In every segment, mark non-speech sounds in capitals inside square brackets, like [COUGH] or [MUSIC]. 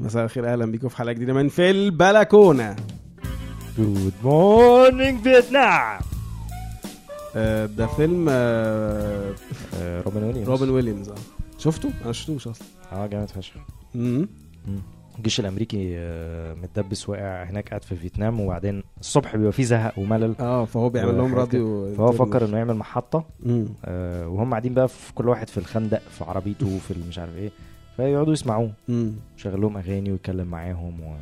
مساء الخير أهلا بيكم في حلقة جديدة من في البلكونة. Good Morning Vietnam. آه، ده فيلم آه، روبن ويليامز. روبن ويليامز آه. شفته؟ أنا ما شفتوش أصلا. آه جامد فشخ. مم. الجيش الأمريكي آه، متدبس واقع هناك قاعد في فيتنام وبعدين الصبح بيبقى فيه زهق وملل. آه فهو بيعمل لهم وحاجات راديو فهو فكر إنه يعمل محطة. آه، وهم قاعدين بقى في كل واحد في الخندق في عربيته في مش عارف إيه. فيقعدوا يسمعوه. شغل لهم أغاني ويتكلم معاهم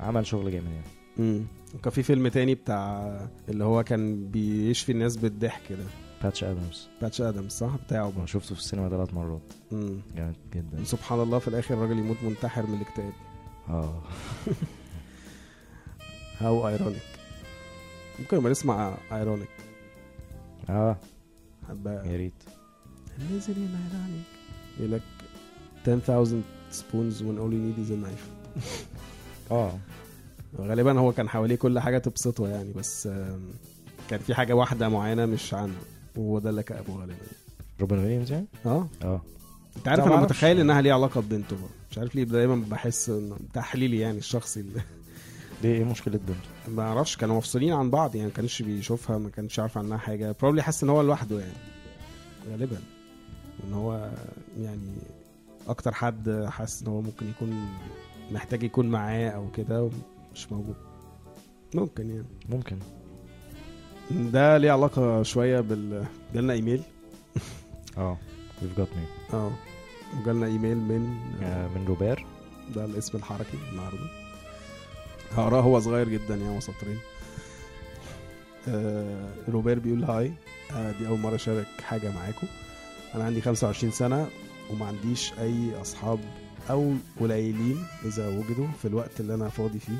وعمل شغل جامد يعني. وكان في فيلم تاني بتاع اللي هو كان بيشفي الناس بالضحك ده. باتش ادمز باتش ادمز صح؟ بتاعه أنا شفته في السينما ثلاث مرات. جامد جدا. سبحان الله في الآخر الراجل يموت منتحر من الاكتئاب. آه. [LAUGHS] how ironic ممكن نبقى نسمع Ironic آه. حبة يا ريت. And ironic. يقول لك 10,000 spoons when all you need is a knife. [LAUGHS] آه. غالبا هو كان حواليه كل حاجة تبسطه يعني بس كان في حاجة واحدة معينة مش عنده وهو ده اللي كأبه غالبا. روبن ويليامز يعني؟ آه. آه. أنت عارف أنا. متخيل إنها ليها علاقة ببنته بقى. مش عارف ليه دايما بحس إنه تحليلي يعني الشخصي اللي دي إيه مشكلة بنته؟ ما أعرفش كانوا مفصولين عن بعض يعني ما كانش بيشوفها ما كانش عارف عنها حاجة. probably حاسس إن هو لوحده يعني غالبا. إن هو يعني أكتر حد حاسس إن هو ممكن يكون محتاج يكون معاه أو كده مش موجود. ممكن يعني. ممكن. ده ليه علاقة شوية بال جالنا إيميل. [LAUGHS] آه. We've got me. آه. وجالنا إيميل من آه، من روبير. ده الاسم الحركي النهارده. هقراه هو صغير جدا يعني هو سطرين. آه روبير بيقول هاي آه دي أول مرة أشارك حاجة معاكم. أنا عندي 25 سنة وما عنديش أي أصحاب أو قليلين إذا وجدوا في الوقت اللي أنا فاضي فيه.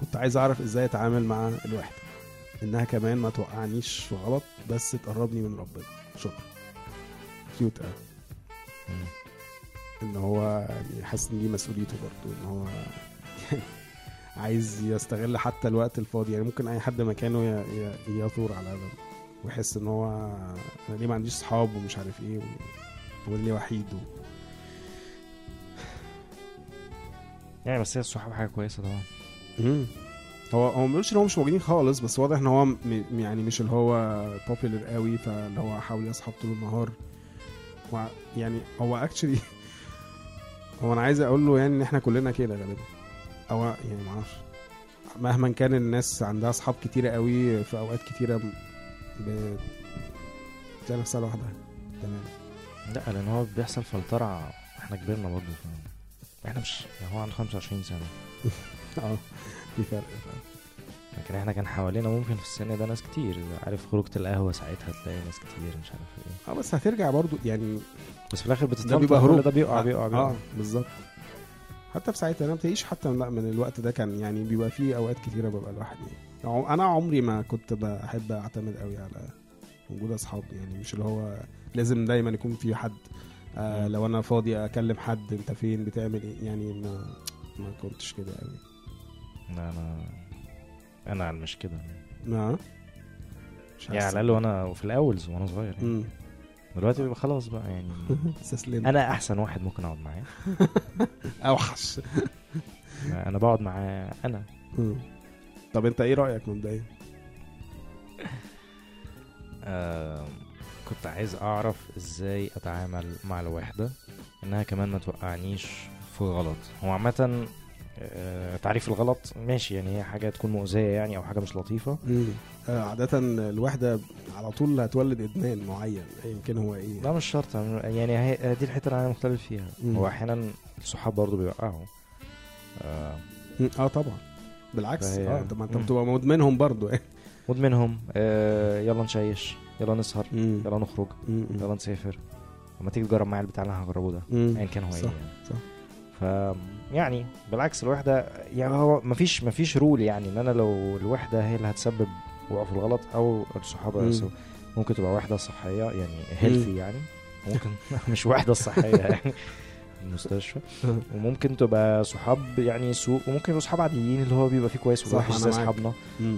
كنت عايز أعرف إزاي أتعامل مع الوحده إنها كمان ما توقعنيش في غلط بس تقربني من ربنا. شكرا. كيوت قوي. إن هو يعني حاسس إن دي مسؤوليته برضه إن هو [LAUGHS] عايز يستغل حتى الوقت الفاضي. يعني ممكن أي حد مكانه يثور على ده ويحس إن هو أنا ليه ما عنديش صحاب ومش عارف إيه و- واني وحيد و... يعني بس هي الصحاب حاجة كويسة طبعا. هو هو ما بيقولش إن هو مش موجودين خالص بس واضح إن هو م... يعني مش اللي هو بوبيلر قوي فاللي هو حاول يصحاب طول النهار. و... يعني هو اكشلي [LAUGHS] هو أنا عايز أقول له يعني إن إحنا كلنا كده غالبا. أو يعني ما أعرفش. مهما كان الناس عندها أصحاب كتيرة قوي في أوقات كتيرة ب... بتلاقي نفسها لوحدها. تمام. لا لأن هو بيحصل فلترة إحنا كبرنا برضه. إحنا مش يعني هو عنده 25 سنة. [LAUGHS] آه في فرق فعلا. لكن إحنا كان حوالينا ممكن في السن ده ناس كتير. عارف خروجة القهوة ساعتها تلاقي ناس كتير مش عارف إيه. آه بس هترجع برضو يعني بس في الآخر ده بتتفلتر بيبقى هروب ده بيقع آه، بيقع بيقع. آه بالظبط. حتى في ساعتها أنا بتعيش حتى من الوقت ده كان يعني بيبقى فيه أوقات كتيرة ببقى لوحدي. يعني أنا عمري ما كنت بحب أعتمد قوي على وجود أصحاب يعني مش اللي هو لازم دايما يكون في حد. آه. لو أنا فاضي أكلم حد أنت فين؟ بتعمل إيه؟ يعني ما ما كنتش كده قوي لا أنا أنا مش كده ما؟ مش يعني على الأقل وأنا في الأول وأنا صغير يعني. دلوقتي بيبقى خلاص بقى يعني. [LAUGHS] أنا أحسن واحد ممكن أقعد معاه. [LAUGHS] أوحش. أنا بقعد معاه أنا. طب أنت إيه رأيك مبدئيا؟ كنت عايز أعرف إزاي أتعامل مع الوحدة إنها كمان ما توقعنيش في غلط هو عامة آه، تعريف الغلط ماشي يعني هي حاجة تكون مؤذية يعني أو حاجة مش لطيفة. آه، عادة الوحدة على طول هتولد إدمان معين يمكن هو إيه. لا مش شرط. يعني هي دي الحتة اللي أنا مختلف فيها. مم. هو أحيانا الصحاب برضه بيوقعوا. آه، آه طبعا. بالعكس. آه طب ما أنت. بتبقى مدمنهم برضو [LAUGHS] مدمنهم. آه، يلا نشيش يلا نسهر يلا نخرج يلا نسافر. لما تيجي تجرب معايا البتاع اللي أنا هجربه ده ايا كان هو إيه يعني. صح. ف يعني بالعكس الوحدة يعني هو مفيش مفيش rule يعني إن أنا لو الوحدة هي اللي هتسبب وقوع في الغلط أو الصحابة مم. ممكن تبقى وحدة صحية يعني healthy يعني ممكن [LAUGHS] مش وحدة صحية يعني. [LAUGHS] المستشفى. وممكن تبقى صحاب يعني سوء وممكن يبقوا صحاب عاديين اللي هو بيبقى فيه كويس ووحش زي. اصحابنا.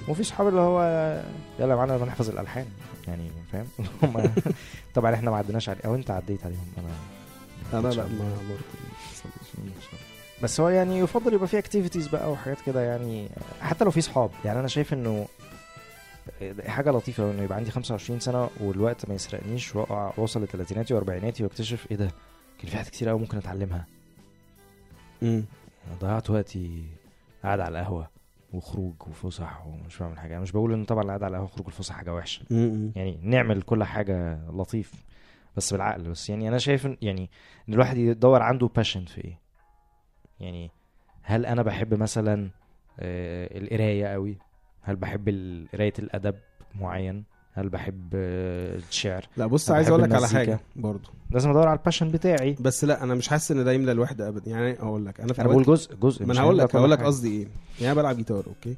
وفي صحاب اللي هو يلا معانا بنحفظ الألحان. يعني فاهم؟ [LAUGHS] هم طبعا إحنا ما عدناش عليه. أو أنت عديت عليهم. أنا أنا لا. ما. بس هو يعني يفضل يبقى فيه اكتيفيتيز بقى وحاجات كده يعني. حتى لو في صحاب. يعني أنا شايف إنه حاجة لطيفة إنه يبقى عندي 25 سنة والوقت ما يسرقنيش وأقع وأوصل لثلاثيناتي وأربعيناتي وأكتشف إيه ده؟ كان في حاجات كتير قوي ممكن أتعلمها. مم. أنا ضيعت وقتي قاعد على القهوة وخروج وفسح ومش بعمل حاجة. مش بقول إن طبعا القعده على القهوة وخروج والفسح حاجة وحشة. مم. يعني نعمل كل حاجة لطيف بس بالعقل. بس يعني أنا شايف إن- يعني إن الواحد يدور عنده passion في إيه. يعني هل أنا بحب مثلا آه، القراية قوي هل بحب قراية الأدب معين؟ هل بحب آه، الشعر لا بص عايز أقول لك على. حاجة برضو لازم أدور على ال passion بتاعي بس لا أنا مش حاسس إن ده يملى الوحده ابدا يعني أقول لك أنا في أنا بقول جزء جزء ما أنا هقول لك هقول لك. قصدي إيه يعني أنا بلعب جيتار أوكي.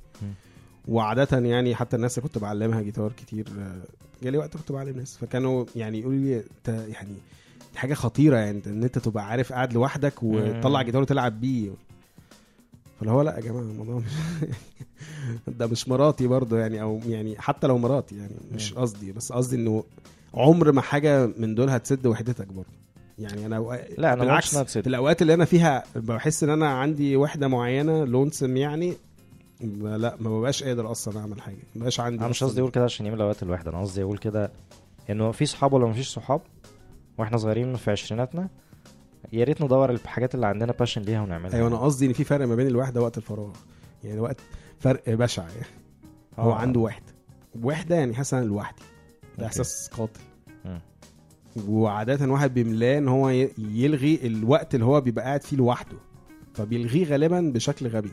وعادة يعني حتى الناس اللي كنت بعلمها جيتار كتير آه، جالي وقت كنت بعلم ناس فكانوا يعني يقولوا لي أنت يعني دي حاجة خطيرة يعني إن أنت تبقى عارف قاعد لوحدك وتطلع. جيتار وتلعب بيه فاللي هو لا يا جماعة الموضوع مش [LAUGHS] ده مش مراتي برضه يعني أو يعني حتى لو مراتي يعني مش. قصدي بس قصدي إنه عمر ما حاجة من دول هتسد وحدتك برضه يعني أنا لا أنا بالعكس في الأوقات اللي أنا فيها بحس إن أنا عندي وحدة معينة لونسم يعني ما- لا ما ببقاش قادر أصلا أعمل حاجة ما بقاش عندي أنا مش. قصدي أقول كده عشان يملى وقت الوحدة أنا قصدي أقول كده إنه في صحاب ولا مفيش صحاب وإحنا صغيرين في عشريناتنا يا ريت ندور الحاجات اللي عندنا باشن ليها ونعملها. أيوه أنا قصدي إن في فرق ما بين الوحده وقت الفراغ. يعني وقت فرق بشع. يعني هو. عنده وحده وحده يعني حاسس أنا لوحدي. ده. إحساس قاتل مم. وعادة واحد بيملاه إن هو يلغي الوقت اللي هو بيبقى قاعد فيه لوحده. فبيلغيه غالبا بشكل غبي.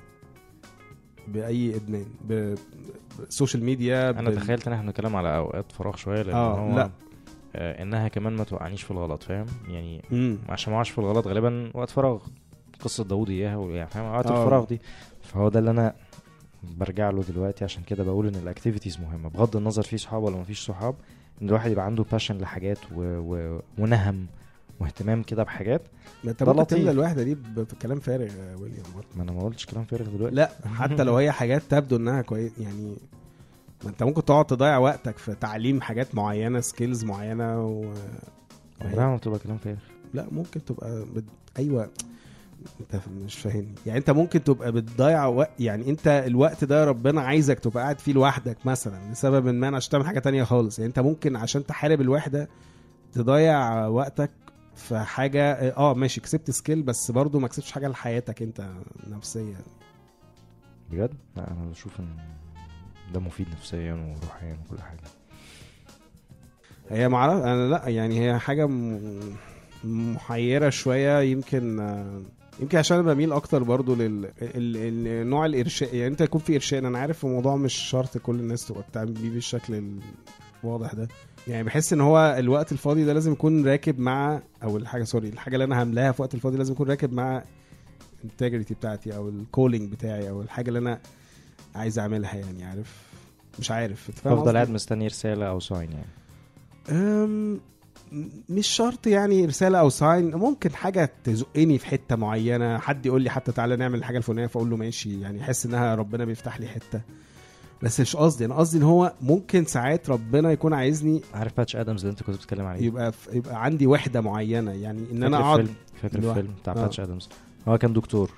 بأي إدمان. ب- بال social media أنا بال- تخيلت إن إحنا بنتكلم على أوقات فراغ شوية لأن آه، هو لا. آه إنها كمان ما توقعنيش في الغلط فاهم؟ يعني مم. عشان ما اقعش في الغلط غالبا وقت فراغ. قصة داوود إياها يعني فاهم؟ اوقات آه. الفراغ دي. فهو ده اللي أنا برجع له دلوقتي عشان كده بقول إن ال activities مهمة. بغض النظر في صحاب ولا ما فيش صحاب إن الواحد يبقى عنده passion لحاجات و... و... ونهم واهتمام كده بحاجات ما أنت ممكن. تملى الوحده دي بكلام فارغ يا ويليام ما أنا ما قلتش كلام فارغ دلوقتي. لا [LAUGHS] حتى لو هي حاجات تبدو إنها كويس يعني ما انت ممكن تقعد تضيع وقتك في تعليم حاجات معينة سكيلز معينة و... عمرها ما بتبقى كلام فارغ. لا ممكن تبقى بد... أيوه. انت مش فاهمني. يعني انت ممكن تبقى بتضيع وقت يعني انت الوقت ده ربنا عايزك تبقى قاعد فيه لوحدك مثلا لسبب ما عشان تعمل حاجة تانية خالص. يعني انت ممكن عشان تحارب الوحده تضيع وقتك في حاجة آه ماشي كسبت سكيل بس برضو ما كسبتش حاجة لحياتك انت نفسيا. بجد؟ لا أنا بشوف إن ده مفيد نفسيا وروحيا وكل حاجة هي معرف أنا لأ يعني هي حاجة. محيرة شوية يمكن يمكن عشان أنا بميل أكتر برضو لل ال... ال... نوع الارشاد يعني أنت يكون في ارشاد أنا عارف الموضوع مش شرط كل الناس تبقى بتعمل بيه بالشكل الواضح ده يعني بحس إن هو الوقت الفاضي ده لازم يكون راكب مع أو الحاجة sorry الحاجة اللي أنا هملاها في وقت الفاضي لازم يكون راكب مع ال integrity بتاعتي أو ال calling بتاعي أو الحاجة اللي أنا عايز اعملها يعني عارف مش عارف أفضل؟ قاعد مستني رسالة أو sign يعني أم، مش شرط يعني رسالة أو sign ممكن حاجة تزقني في حتة معينة حد يقول لي حتى تعالى نعمل الحاجة الفلانية فأقول له ماشي يعني أحس إنها ربنا بيفتح لي حتة بس مش قصدي أنا قصدي إن هو ممكن ساعات ربنا يكون عايزني عارف باتش آدمز اللي أنت كنت بتتكلم عليه يبقى يبقى عندي وحدة معينة يعني إن أنا أقعد الفيلم فاكر. الفيلم بتاع آه. باتش آدمز هو كان دكتور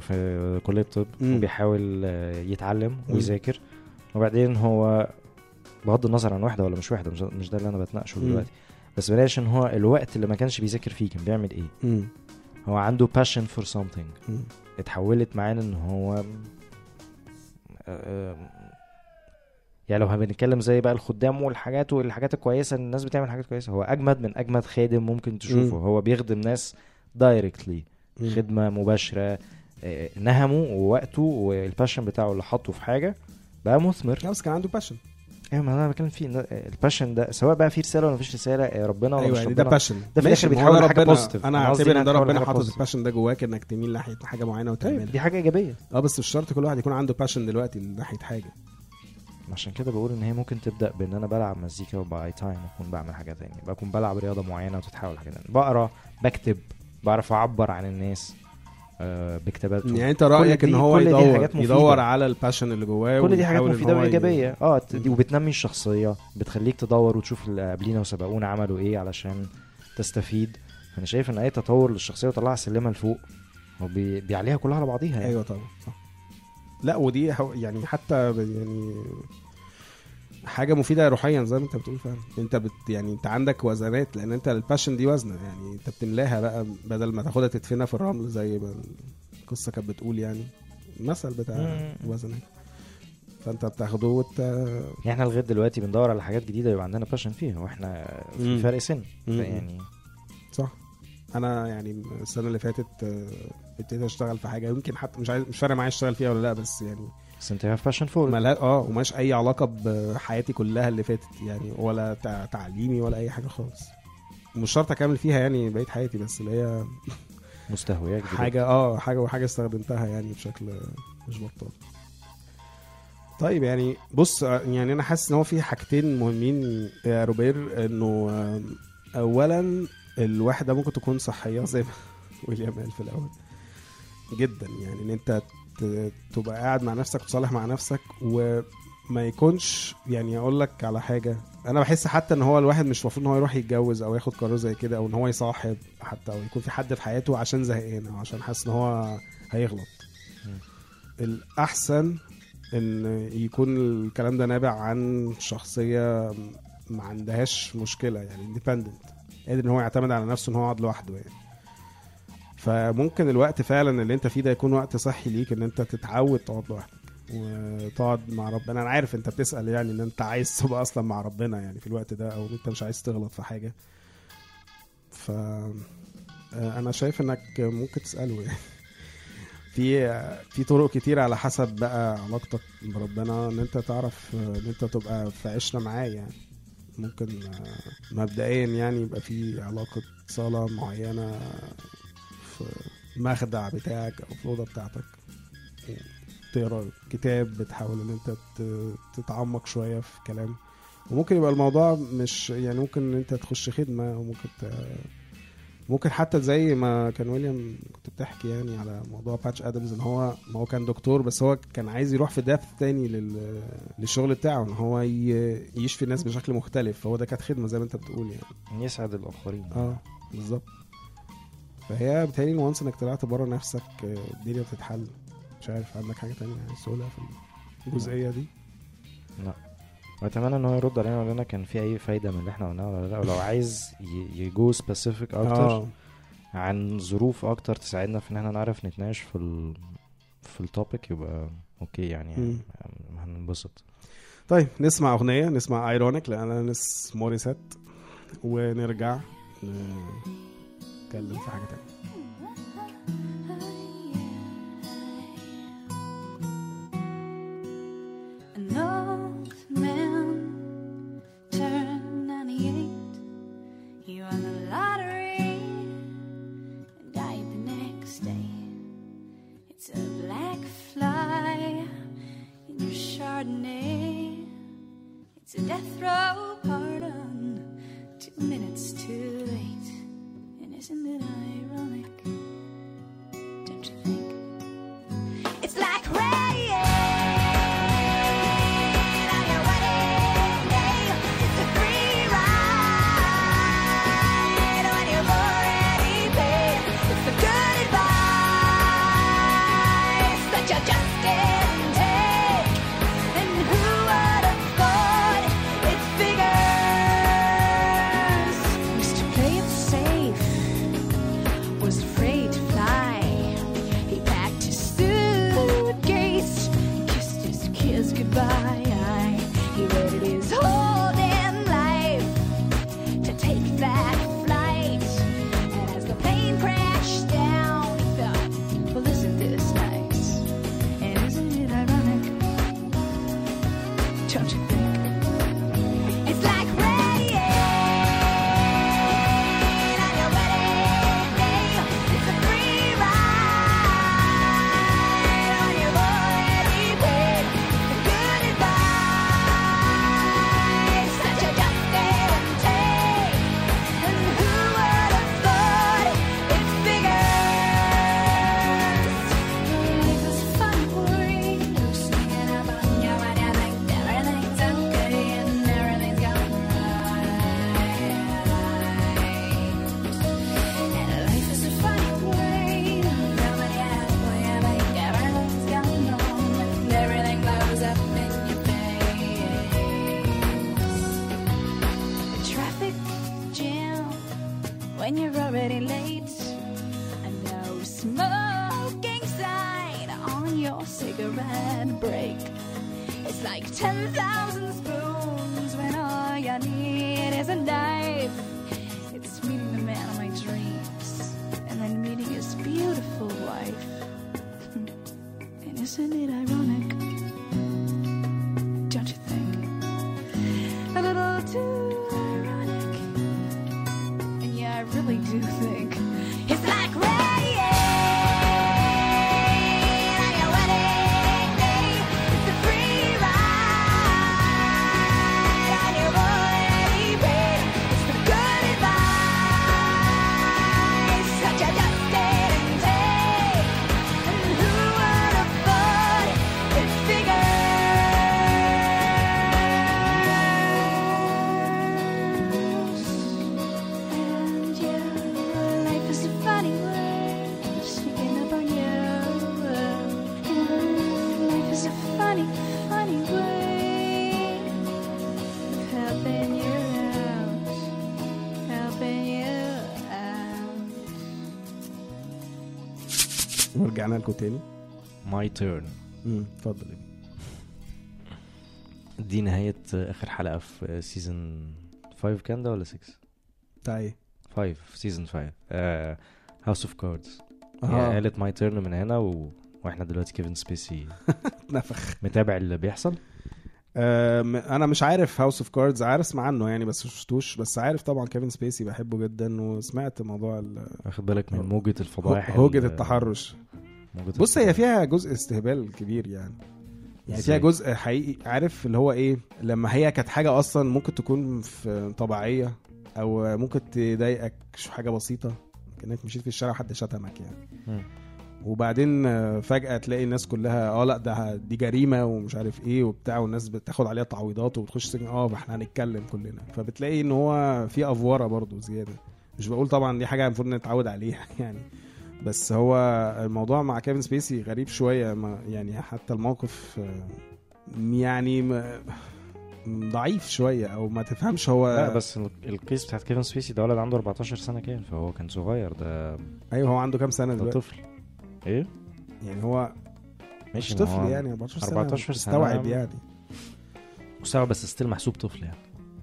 في كلية طب. وبيحاول آه، يتعلم. ويذاكر وبعدين هو بغض النظر عن واحدة ولا مش واحدة مش, ده اللي أنا بتناقشه. دلوقتي بس بلاش إن هو الوقت اللي ما كانش بيذاكر فيه كان بيعمل إيه. هو عنده passion for something مم. اتحولت معاه إن هو آه، يعني لو هنتكلم زي بقى الخدام والحاجات والحاجات الكويسة الناس بتعمل حاجات كويسة هو أجمد من أجمد خادم ممكن تشوفه. هو بيخدم ناس directly. خدمة مباشرة آه، نهمه ووقته وال passion بتاعه اللي حطه في حاجة بقى مثمر. لا، بس كان عنده passion أيوه ما أنا بتكلم فيه إن ال passion ده سواء بقى فيه رسالة ولا مفيش رسالة آه، ربنا ولا أيوه مش يعني ده ربنا passion ده في الآخر بيتحول لحاجة positive. أنا اعتبر إن ده ربنا حاطط. ال passion ده جواك إنك تميل ناحية حاجة معينة طيب وتعملها. دي حاجة إيجابية. آه بس مش شرط كل واحد يكون عنده passion دلوقتي ناحيه حاجة. عشان كده بقول إن هي ممكن تبدأ بإن أنا بلعب مزيكا و by time أكون بعمل حاجة تانية. بكون بلعب رياضة معينة وتتحول حاجة تانية. بقرا بكتب بعرف أعبر عن الناس. آه بكتاباتهم يعني انت رأيك إن هو يدور. يدور على ال passion اللي جواه كل دي حاجات مفيدة وإيجابية. آه. وبتنمي الشخصية. بتخليك تدور وتشوف اللي قبلينا وسبقونا عملوا إيه علشان تستفيد. فانا شايف إن أي تطور للشخصية وطلعها سلمها لفوق هو بي... بيعليها كلها على بعضيها يعني. أيوه طبعا صح. لا ودي يعني حتى يعني حاجة مفيدة روحيا زي ما انت بتقول فعلا انت بت يعني انت عندك وزنات لأن انت ال passion دي وزنة يعني انت بتملاها بقى بدل ما تاخدها تدفنها في الرمل زي ما القصة كانت بتقول يعني المثل بتاع. الوزنات فانت بتاخده وت... يعني إحنا لغاية دلوقتي بندور على حاجات جديدة يبقى عندنا passion فيها وإحنا في. فرق سن. يعني صح أنا يعني السنة اللي فاتت آه، ابتديت اشتغل في حاجة يمكن حتى مش عايز مش فارق معايا اشتغل فيها ولا لا بس يعني بس انت فور ملها آه وماش أي علاقة بحياتي كلها اللي فاتت يعني ولا تع- تعليمي ولا أي حاجة خالص. مش شرط أكمل فيها يعني بقيت حياتي بس اللي هي مستهوياك. حاجة آه حاجة وحاجة استخدمتها يعني بشكل مش بطال. طيب يعني بص يعني أنا حاسس إن هو في حاجتين مهمين يا روبير إنه اولا الوحده ممكن تكون صحية زي ما [LAUGHS] ويليام قال في الأول. جدا يعني إن أنت تبقى قاعد مع نفسك وتصالح مع نفسك وما يكونش يعني أقول لك على حاجة أنا بحس حتى إن هو الواحد مش المفروض إن هو يروح يتجوز أو ياخد قرار زي كده أو إن هو يصاحب حتى أو يكون في حد في حياته عشان زهقان أو عشان حاسس إن هو هيغلط. الأحسن إن يكون الكلام ده نابع عن شخصية ما عندهاش مشكلة يعني اندبندنت قادر إن هو يعتمد على نفسه إن هو يقعد لوحده يعني فممكن الوقت فعلا اللي أنت فيه ده يكون وقت صحي ليك إن أنت تتعود تقعد لوحدك وتقعد مع ربنا. أنا عارف أنت بتسأل يعني إن أنت عايز تبقى أصلا مع ربنا يعني في الوقت ده أو أنت مش عايز تغلط في حاجة. ف آه، أنا شايف إنك ممكن تسأله يعني. [LAUGHS] في في طرق كتير على حسب بقى علاقتك بربنا إن أنت تعرف إن أنت تبقى في عشرة معاه يعني. ممكن آه، مبدئيا يعني يبقى في علاقة صلاة معينة في المخدع بتاعك أو في الأوضة بتاعتك. تقرأ كتاب بتحاول إن أنت تتعمق شوية في كلام. وممكن يبقى الموضوع مش يعني ممكن إن أنت تخش خدمة أو ممكن ت... ممكن حتى زي ما كان ويليام كنت بتحكي يعني على موضوع باتش ادمز إن هو ما هو كان دكتور بس هو كان عايز يروح في داف تاني لل... للشغل بتاعه إن هو ي... يشفي الناس بشكل مختلف. فهو ده كانت خدمة زي ما أنت بتقول يعني. يسعد الآخرين. آه بالظبط. فهي بتهيألي وانس انك طلعت بره نفسك آه، الدنيا بتتحل. مش عارف عندك حاجة تانية عايز تقولها في الجزئية دي؟ لا. وأتمنى إن هو يرد علينا ويقول لنا كان في أي فايدة من اللي إحنا قلناه ولا لأ. ولو عايز ي go specific أكتر آه. عن ظروف أكتر تساعدنا في إن إحنا نعرف نتناقش في ال... في ال topic يبقى okay يعني, يعني هننبسط. طيب نسمع أغنية نسمع Ironic ل Alanis Morissette ونرجع في حاجة تانية ورجعنا لكم تاني. my turn اتفضل. دي نهاية آخر حلقة في season 5 كان ده ولا 6؟ بتاع إيه؟ 5 في season 5 House of Cards هي قالت my turn من هنا و... وإحنا دلوقتي كيفن سبيسي اتنفخ متابع اللي بيحصل. أنا مش عارف House of Cards عارف أسمع عنه يعني بس شفتوش بس عارف طبعا كيفن سبيسي بحبه جدا وسمعت موضوع واخد بالك من موجة الفضائح ال- التحرش موجة بص هي. فيها جزء استهبال كبير يعني يعني فيها؟ جزء حقيقي عارف اللي هو إيه لما هي كانت حاجة أصلا ممكن تكون في طبيعية أو ممكن تضايقك شو حاجة بسيطة كأنك مشيت في الشارع حد شتمك يعني. وبعدين آه، فجأة تلاقي الناس كلها آه لأ ده دي جريمة ومش عارف إيه وبتاع والناس بتاخد عليها تعويضات وبتخش سجن آه ما إحنا هنتكلم كلنا. فبتلاقي إن هو في أفورة برضو زيادة. مش بقول طبعا دي حاجة المفروض نتعود عليها [LAUGHS] يعني. بس هو الموضوع مع كيفن سبيسي غريب شوية ما يعني حتى الموقف آه، يعني ضعيف شوية أو ما تفهمش هو لا بس ال- ال case بتاعت كيفن سبيسي ده ولد عنده 14 سنة كان فهو كان صغير ده أيوه هو عنده كام سنة ده دلوقتي؟ طفل. إيه يعني هو ماشي مش طفل يعني 14 سنة 14 سنة. استوعب يعني مستوى بس still محسوب طفل يعني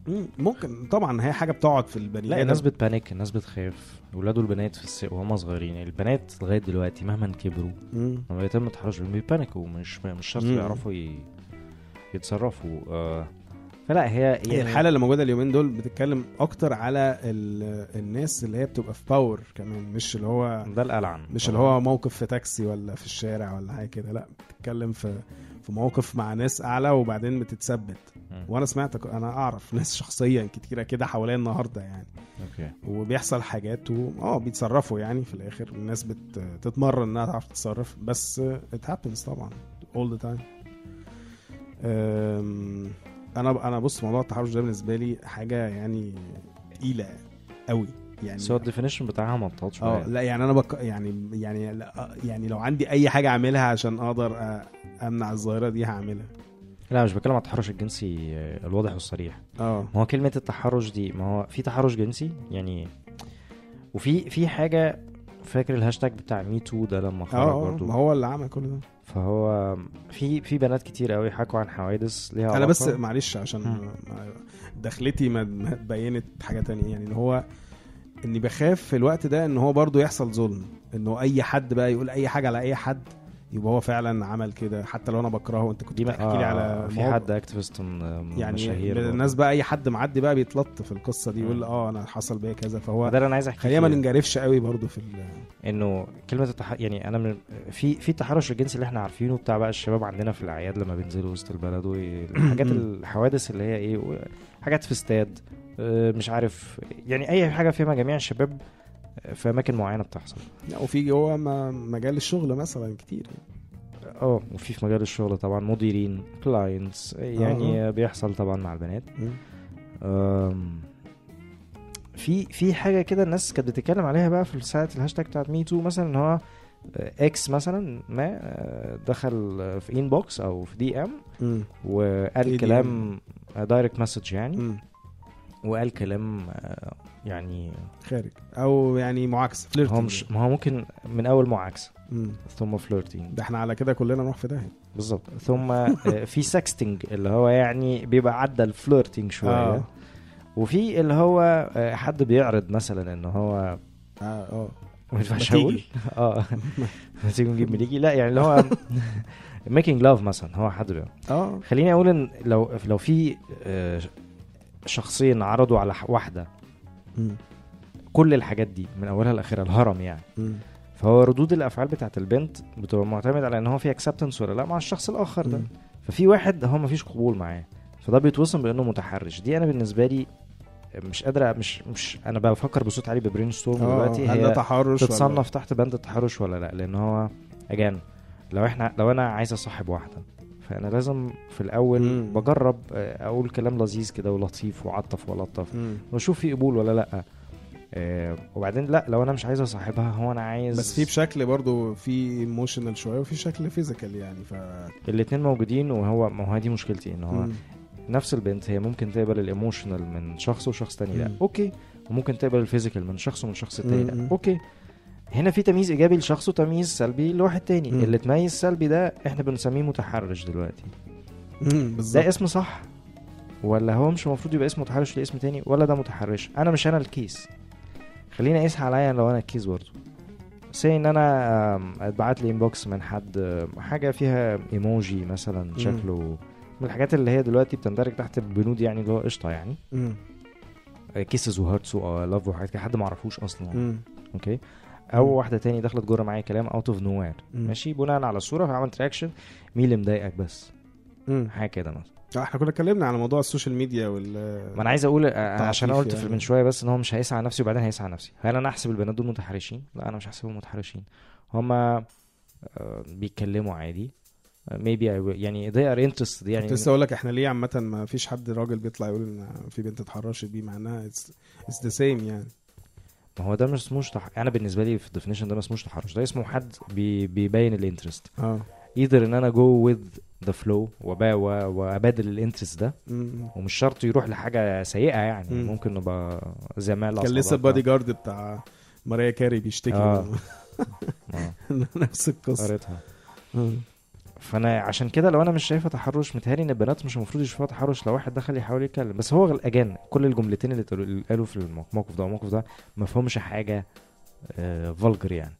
مم، ممكن طبعا هي حاجة بتقعد في البني آدم لا. الناس بت panic الناس بتخاف ولاد والبنات في السوق وهم صغيرين يعني البنات لغاية دلوقتي مهما كبروا. لما يتم تحرشهم بي panic وا مش مش شرط. يعرفوا. يتصرفوا آه فلا هي هي يعني الحالة اللي موجودة اليومين دول بتتكلم أكتر على ال... الناس اللي هي بتبقى في power كمان مش اللي هو ده القلعن مش اللي هو موقف في تاكسي ولا في الشارع ولا حاجة كده لا بتتكلم في في موقف مع ناس أعلى وبعدين بتتثبت. وأنا سمعت أنا أعرف ناس شخصيا كتيرة كده حواليا النهارده يعني. okay. وبيحصل حاجات و... آه بيتصرفوا يعني في الآخر. الناس بتتمرن إنها تعرف تتصرف بس it happens طبعا all the time. أم... أنا أنا بص موضوع التحرش ده بالنسبة لي حاجة يعني تقيلة قوي يعني بس هو ال definition بتاعها مطاط شوية آه لا يعني أنا بك يعني يعني لا يعني لو عندي أي حاجة أعملها عشان أقدر أمنع الظاهرة دي هعملها. لا مش بتكلم على التحرش الجنسي آه، الواضح والصريح آه. ما هو كلمة التحرش دي ما هو في تحرش جنسي؟ يعني وفي في حاجة فاكر الهاشتاج بتاع Me Too ده لما خرج آه آه، برضو؟ ما هو اللي عمل كل ده. فهو في في بنات كتير قوي حكوا عن حوادث ليها أنا بس. معلش عشان دخلتي ما ما بينت حاجة تانية. يعني إن هو إني بخاف في الوقت ده إن هو برضو يحصل ظلم. إنه أي حد بقى يقول أي حاجة على أي حد. يبقى هو فعلا عمل كده حتى لو أنا بكرهه أنت كنت بتحكي بقى لي آه على في مواقف- حد اكتيفيست يعني مشاهير. الناس بقى أي حد معدي بقى بيتلط في القصة دي يقول. آه أنا حصل بيا كذا فهو ده أنا عايز احكي خلينا ما. ننجرفش قوي برضو في إنه كلمة التح... يعني أنا من في في التحرش الجنسي اللي إحنا عارفينه بتاع بقى الشباب عندنا في الأعياد لما بينزلوا وسط البلد والحاجات [CLEARS THROAT] الحوادث اللي هي إيه حاجات في استاد آه، مش عارف يعني أي حاجة فيها جميع الشباب في أماكن معينة بتحصل. لا، وفي جوه م- مجال الشغل مثلا كتير. آه وفي في مجال الشغل طبعا مديرين clients يعني بيحصل طبعا مع البنات. في في حاجة كده الناس كانت بتتكلم عليها بقى في ساعة الهاشتاج بتاعت Me Too مثلا إن هو آه، X مثلا ما آه، دخل آه، في inbox أو في DM. وقال كلام direct message يعني. مم. وقال كلام آه، يعني خارج أو يعني معاكسة. flirting هو مش ما هو ممكن من أول معاكسة. ثم flirting ده إحنا على كده كلنا نروح في داهية. بالظبط. ثم آه، في sexting اللي هو يعني بيبقى عدى ال flirting شوية. آه. وفي اللي هو آه، حد بيعرض مثلا إن هو آه آه. ما ينفعش أقول. [LAUGHS] آه. ما تيجي نجيب مليجي لا يعني اللي هو [LAUGHS] making love مثلا هو حد بيعمل آه. خليني أقول إن لو لو في آه، شخصين عرضوا على واحدة. كل الحاجات دي من أولها لأخرها الهرم يعني. فهو ردود الأفعال بتاعت البنت بتبقى معتمد على إن هو في acceptance ولا لأ مع الشخص الآخر ده. ففي واحد هو مفيش قبول معاه. فده بيتوصم بأنه متحرش. دي أنا بالنسبة لي مش قادرة مش مش أنا بفكر بصوت عالي ب brainstorm آه دلوقتي. هي تحرش ولا- تتصنف تحت بند التحرش ولا لأ؟ لأن هو again لو إحنا لو أنا عايز أصاحب واحدة فأنا لازم في الأول مم. بجرب آه، أقول كلام لذيذ كده ولطيف وعطف ولطف. وأشوف في قبول ولا لأ آه، وبعدين لأ لو أنا مش عايز أصاحبها هو أنا عايز بس في بشكل برضو في emotional شوية وفي شكل physical يعني ف الاتنين موجودين وهو ما هو دي مشكلتي إن هو مم. نفس البنت هي ممكن تقبل ال emotional من شخص وشخص تاني لأ. أوكي وممكن تقبل ال physical من شخص ومن شخص تاني مم. لا okay هنا في تمييز إيجابي لشخص وتمييز سلبي لواحد تاني. مم. اللي تميز سلبي ده إحنا بنسميه متحرش دلوقتي. مم. ده بالظبط. اسم صح؟ ولا هو مش المفروض يبقى اسمه متحرش لاسم تاني؟ ولا ده متحرش؟ أنا مش أنا ال case. خليني اقيسها عليا لو أنا ال case برضه. say إن أنا اتبعت لي inbox من حد حاجة فيها ايموجي مثلا شكله. من الحاجات اللي هي دلوقتي بتندرج تحت البنود يعني اللي هو قشطة يعني. مم. kisses و hearts و love وحاجات كده. حد ما اعرفوش أصلا مم. okay أو. واحدة تاني دخلت جوه معايا كلام out of nowhere. ماشي؟ بناء على الصورة فعملت reaction مين اللي مضايقك بس؟ مم. حاجة كده مثلا. إحنا كنا اتكلمنا على موضوع ال social media وال ما أنا عايز أقول عشان أنا قلت يعني. من شوية بس إن هو مش هيسعى على نفسي وبعدين هيسعى على نفسي. هل أنا أحسب البنات دول متحرشين؟ لا أنا مش هحسبهم متحرشين. هما بيتكلموا عادي. maybe يعني they are interested يعني كنت لسه أقول لك إحنا ليه عامة ما فيش حد راجل بيطلع يقول إن في بنت اتحرشت بيه مع إنها it's the same يعني. ما هو ده مش اسموش تح... أنا بالنسبة لي في ال definition ده ما اسموش تحرش ده اسمه حد بي... بيبين ال interest آه either إن أنا go with the flow وأبادل ال interest ده مم. ومش شرط يروح لحاجة سيئة يعني مم. ممكن نبقى زمايل كان لسه البادي جارد بتاع Mariah Carey بيشتكي آه. آه، [LAUGHS] نفس القصة قريتها آه. فانا عشان كده لو أنا مش شايفها تحرش متهيألي ان البنات مش المفروض يشوفوها تحرش لو واحد دخل يحاول يتكلم. بس هو again كل الجملتين اللي قالوا في الموقف ده والموقف ده ما فيهمش حاجة vulgar يعني.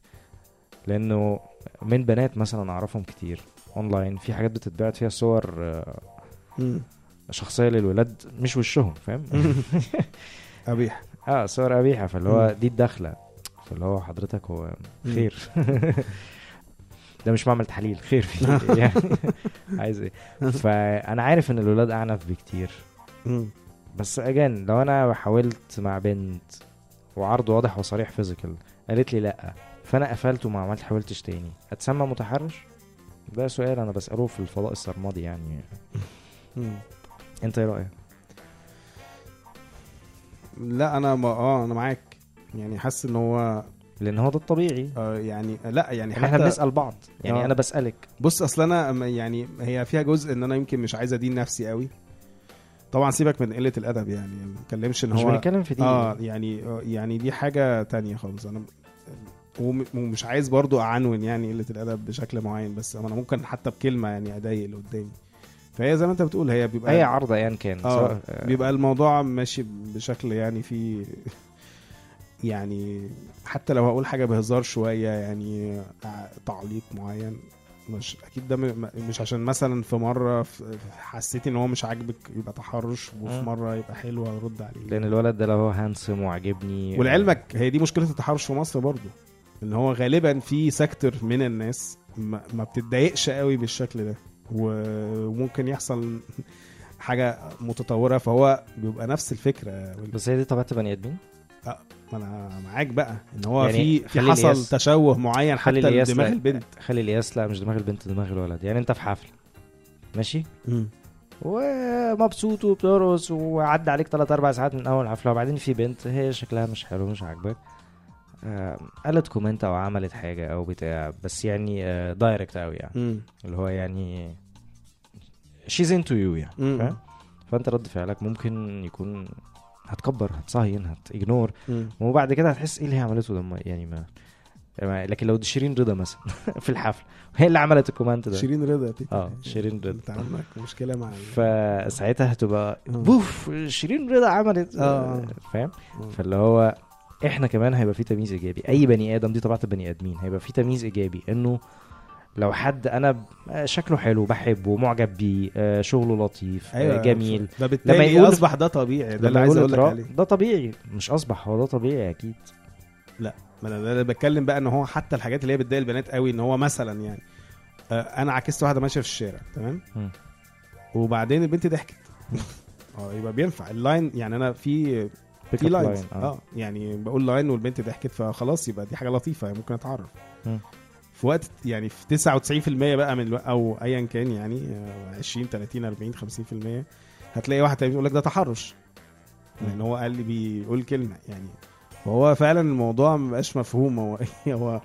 لأنه من بنات مثلا أعرفهم كتير اونلاين في حاجات بتتبعت فيها صور آه،. شخصية للولاد مش وشهم فاهم؟ قبيح [LAUGHS] آه صور قبيحه فاللي هو دي الدخلة. فاللي هو حضرتك هو. خير. [LAUGHS] ده مش معمل تحليل خير فيه [LAUGHS] يعني عايز إيه؟ [LAUGHS] فأنا عارف إن الولاد أعنف بكتير. بس اجان لو أنا حاولت مع بنت وعرض واضح وصريح فيزيكال قالت لي لأ. فأنا قفلت وما عملت حاولتش تاني. أتسمى متحرش؟ ده سؤال أنا بسأله في الفضاء السرمدي يعني. أنت إيه رأيك؟ لأ أنا ما آه أنا معاك. يعني حاسس إن هو لأن هو ده الطبيعي. آه يعني لا يعني إن إحنا حتى بنسأل بعض. يعني آه. أنا بسألك. بص أصل أنا يعني هي فيها جزء إن أنا يمكن مش عايز أدين نفسي قوي. طبعا سيبك من قلة الأدب يعني ما اتكلمش إن مش هو بنتكلم في دي آه يعني آه، يعني دي حاجة تانية خالص. أنا وم- ومش عايز برضو أعنون يعني قلة الأدب بشكل معين بس أنا ممكن حتى بكلمة يعني أضايق اللي قدامي. فهي زي ما أنت بتقول هي بيبقى اي عرض ايا كان آه، بيبقى الموضوع ماشي بشكل يعني في يعني حتى لو هقول حاجة بهزار شوية يعني تعليق معين مش أكيد ده مش عشان مثلا في مرة حسيتي إن هو مش عاجبك يبقى تحرش وفي. مرة يبقى حلو ارد عليه لأن الولد ده لو هو handsome وعاجبني ولعلمك هي دي مشكلة التحرش في مصر برضو إن هو غالبا في sector من الناس ما, ما بتتضايقش قوي بالشكل ده وممكن يحصل حاجة متطورة فهو بيبقى نفس الفكرة. بس هي دي طبيعة بني آدمين؟ ما أنا معاك بقى إن هو يعني في في حصل القياس- تشوه معين حتى لدماغ البنت. خلي القياس لا مش دماغ البنت دماغ الولد. يعني أنت في حفله ماشي؟ ومبسوط وبترقص وعدى عليك 3 4 ساعات من أول حفلة وبعدين في بنت هي شكلها مش حلو مش عاجبك. آه، قالت كومنت أو عملت حاجة أو بتاع بس يعني direct قوي يعني. مم. اللي هو يعني she's into you يعني مم. فأنت رد فعلك ممكن يكون هتكبر هتصهين هت ignore. وبعد كده هتحس إيه اللي هي عملته ده ما- يعني ما ما- لكن لو دي شيرين رضا مثلا [LAUGHS] في الحفله هي اللي عملت ال comment ده شيرين رضا. آه شيرين رضا أنت عندك مشكلة مع فساعتها هتبقى. بوف شيرين رضا عملت آه. فاهم. فاللي هو إحنا كمان هيبقى في تمييز إيجابي أي بني آدم دي طبيعة البني آدمين هيبقى في تمييز إيجابي إنه لو حد أنا شكله حلو بحبه معجب بيه آه، شغله لطيف آه، جميل. ده لما يقول- أصبح ده طبيعي ده اللي عايز أقول لك عليه. ده طبيعي. مش أصبح هو ده طبيعي أكيد. ما أنا بتكلم بقى إن هو حتى الحاجات اللي هي بتضايق البنات قوي إن هو مثلا يعني آه، أنا عكست واحدة ماشية في الشارع تمام. وبعدين البنت ضحكت. [LAUGHS] آه يبقى بينفع. ال line يعني أنا في في line، آه. يعني بقول line والبنت ضحكت فخلاص يبقى دي حاجة لطيفة ممكن أتعرف. مم. في وقت يعني في 99% بقى من الوقت أو ايا كان يعني آه، 20 30 40 50% هتلاقي واحد تاني بيقول لك ده تحرش. لأن هو قال لي بيقول كلمة يعني. وهو فعلا الموضوع ما بقاش مفهوم. هو [LAUGHS] هو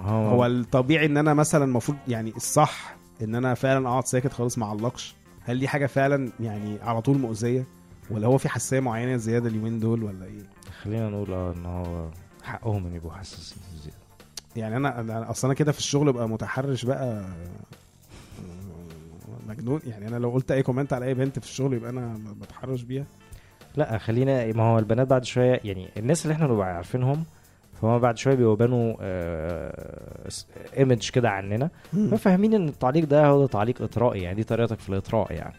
هو, هو الطبيعي إن أنا مثلا المفروض يعني الصح إن أنا فعلا أقعد ساكت خالص ما أعلقش. هل دي حاجة فعلا يعني على طول مؤذية؟ ولا هو في حساسية معينة زيادة اليومين دول ولا إيه؟ خلينا نقول آه إن هو حقهم إن يبقوا حساسين زيادة. يعني أنا أنا أصل أنا كده في الشغل ابقى متحرش بقى مجنون. يعني أنا لو قلت أي كومنت على أي بنت في الشغل يبقى أنا بتحرش بيها. لا خلينا ما هو البنات بعد شوية يعني الناس اللي إحنا بنبقى عارفينهم فهم بعد شوية بيبقوا بانوا ايمج كده عننا. فاهمين إن التعليق ده هو ده تعليق إطرائي يعني دي طريقتك في الإطراء يعني.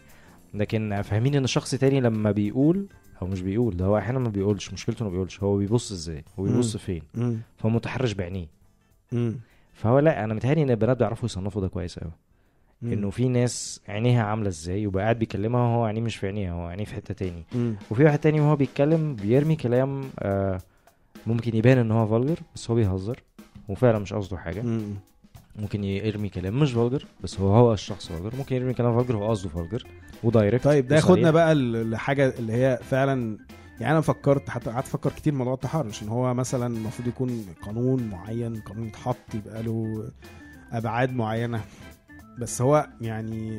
لكن فاهمين إن شخص تاني لما بيقول أو مش بيقول ده هو أحيانا ما بيقولش مشكلته انه ما بيقولش هو بيبص إزاي هو بيبص. فين. فهو متحرش بعينيه. فهو لا أنا متهيألي إن البنات بيعرفوا يصنفوا ده كويس قوي. إنه في ناس عينيها عاملة إزاي وبقى قاعد بيكلمها وهو عينيه مش في عينيها هو عينيه في حتة تاني مم. وفي واحد تاني وهو بيتكلم بيرمي كلام آه ممكن يبان إن هو vulgar بس هو بيهزر وفعلا مش قصده حاجة مم. ممكن يرمي كلام. مش vulgar بس هو هو الشخص vulgar ممكن يرمي كلام vulgar هو قصده vulgar و direct طيب ده. ياخدنا بقى لحاجة اللي هي فعلا يعني أنا فكرت حتى قعدت أفكر كتير موضوع التحرش. إن هو مثلا المفروض يكون قانون معين قانون يتحط يبقى له أبعاد معينة. بس هو يعني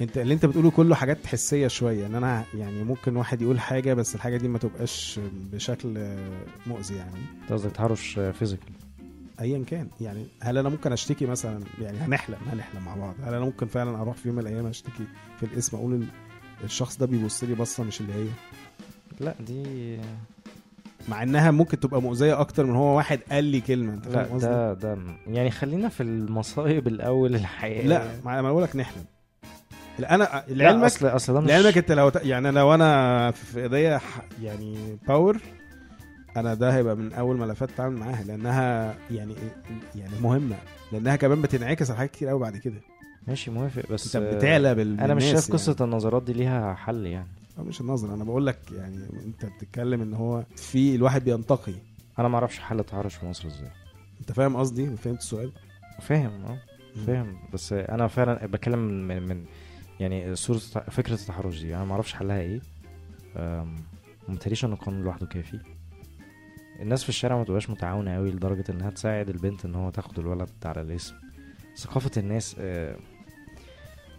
أنت اللي أنت بتقوله كله حاجات حسية شوية. إن أنا يعني ممكن واحد يقول حاجة بس الحاجة دي ما تبقاش بشكل مؤذي يعني. أنت قصدك تحرش physical ايا كان. يعني هل أنا ممكن أشتكي مثلا؟ يعني هنحلم هنحلم مع بعض. هل أنا ممكن فعلا أروح في يوم من الأيام أشتكي في الاسم أقول ال- الشخص ده بيبص لي بصة مش اللي هي؟ لا دي مع إنها ممكن تبقى مؤذية أكتر من هو واحد قال لي كلمة أنت فاهم قصدي؟ ده ده يعني خلينا في المصايب الأول الحقيقية. لا ما أنا بقول لك نحلم. لا أنا لا لعلمك اصل أصل لعلمك أنت لو يعني لو أنا في إيديا يعني باور أنا ده هيبقى من أول ملفات اتعامل معاها لأنها يعني يعني مهمة لأنها كمان بتنعكس على حاجات كتير قوي بعد كده. ماشي موافق بس أنت بتعلى بال أنا مش شايف قصة النظرات دي ليها حل يعني. آه، مش النظر أنا بقول لك يعني أنت بتتكلم إن هو في الواحد بينتقي. أنا ما أعرفش حل التحرش في مصر إزاي. أنت فاهم قصدي؟ فهمت السؤال؟ فاهم آه فاهم بس أنا فعلا بتكلم من, من, يعني صورة الت- فكرة التحرش دي. أنا ما أعرفش حلها إيه. ومتهيأليش إن القانون لوحده كافي. الناس في الشارع ما تبقاش متعاونة قوي لدرجة إنها تساعد البنت إن هو تاخد الولد على الاسم. ثقافة الناس آه،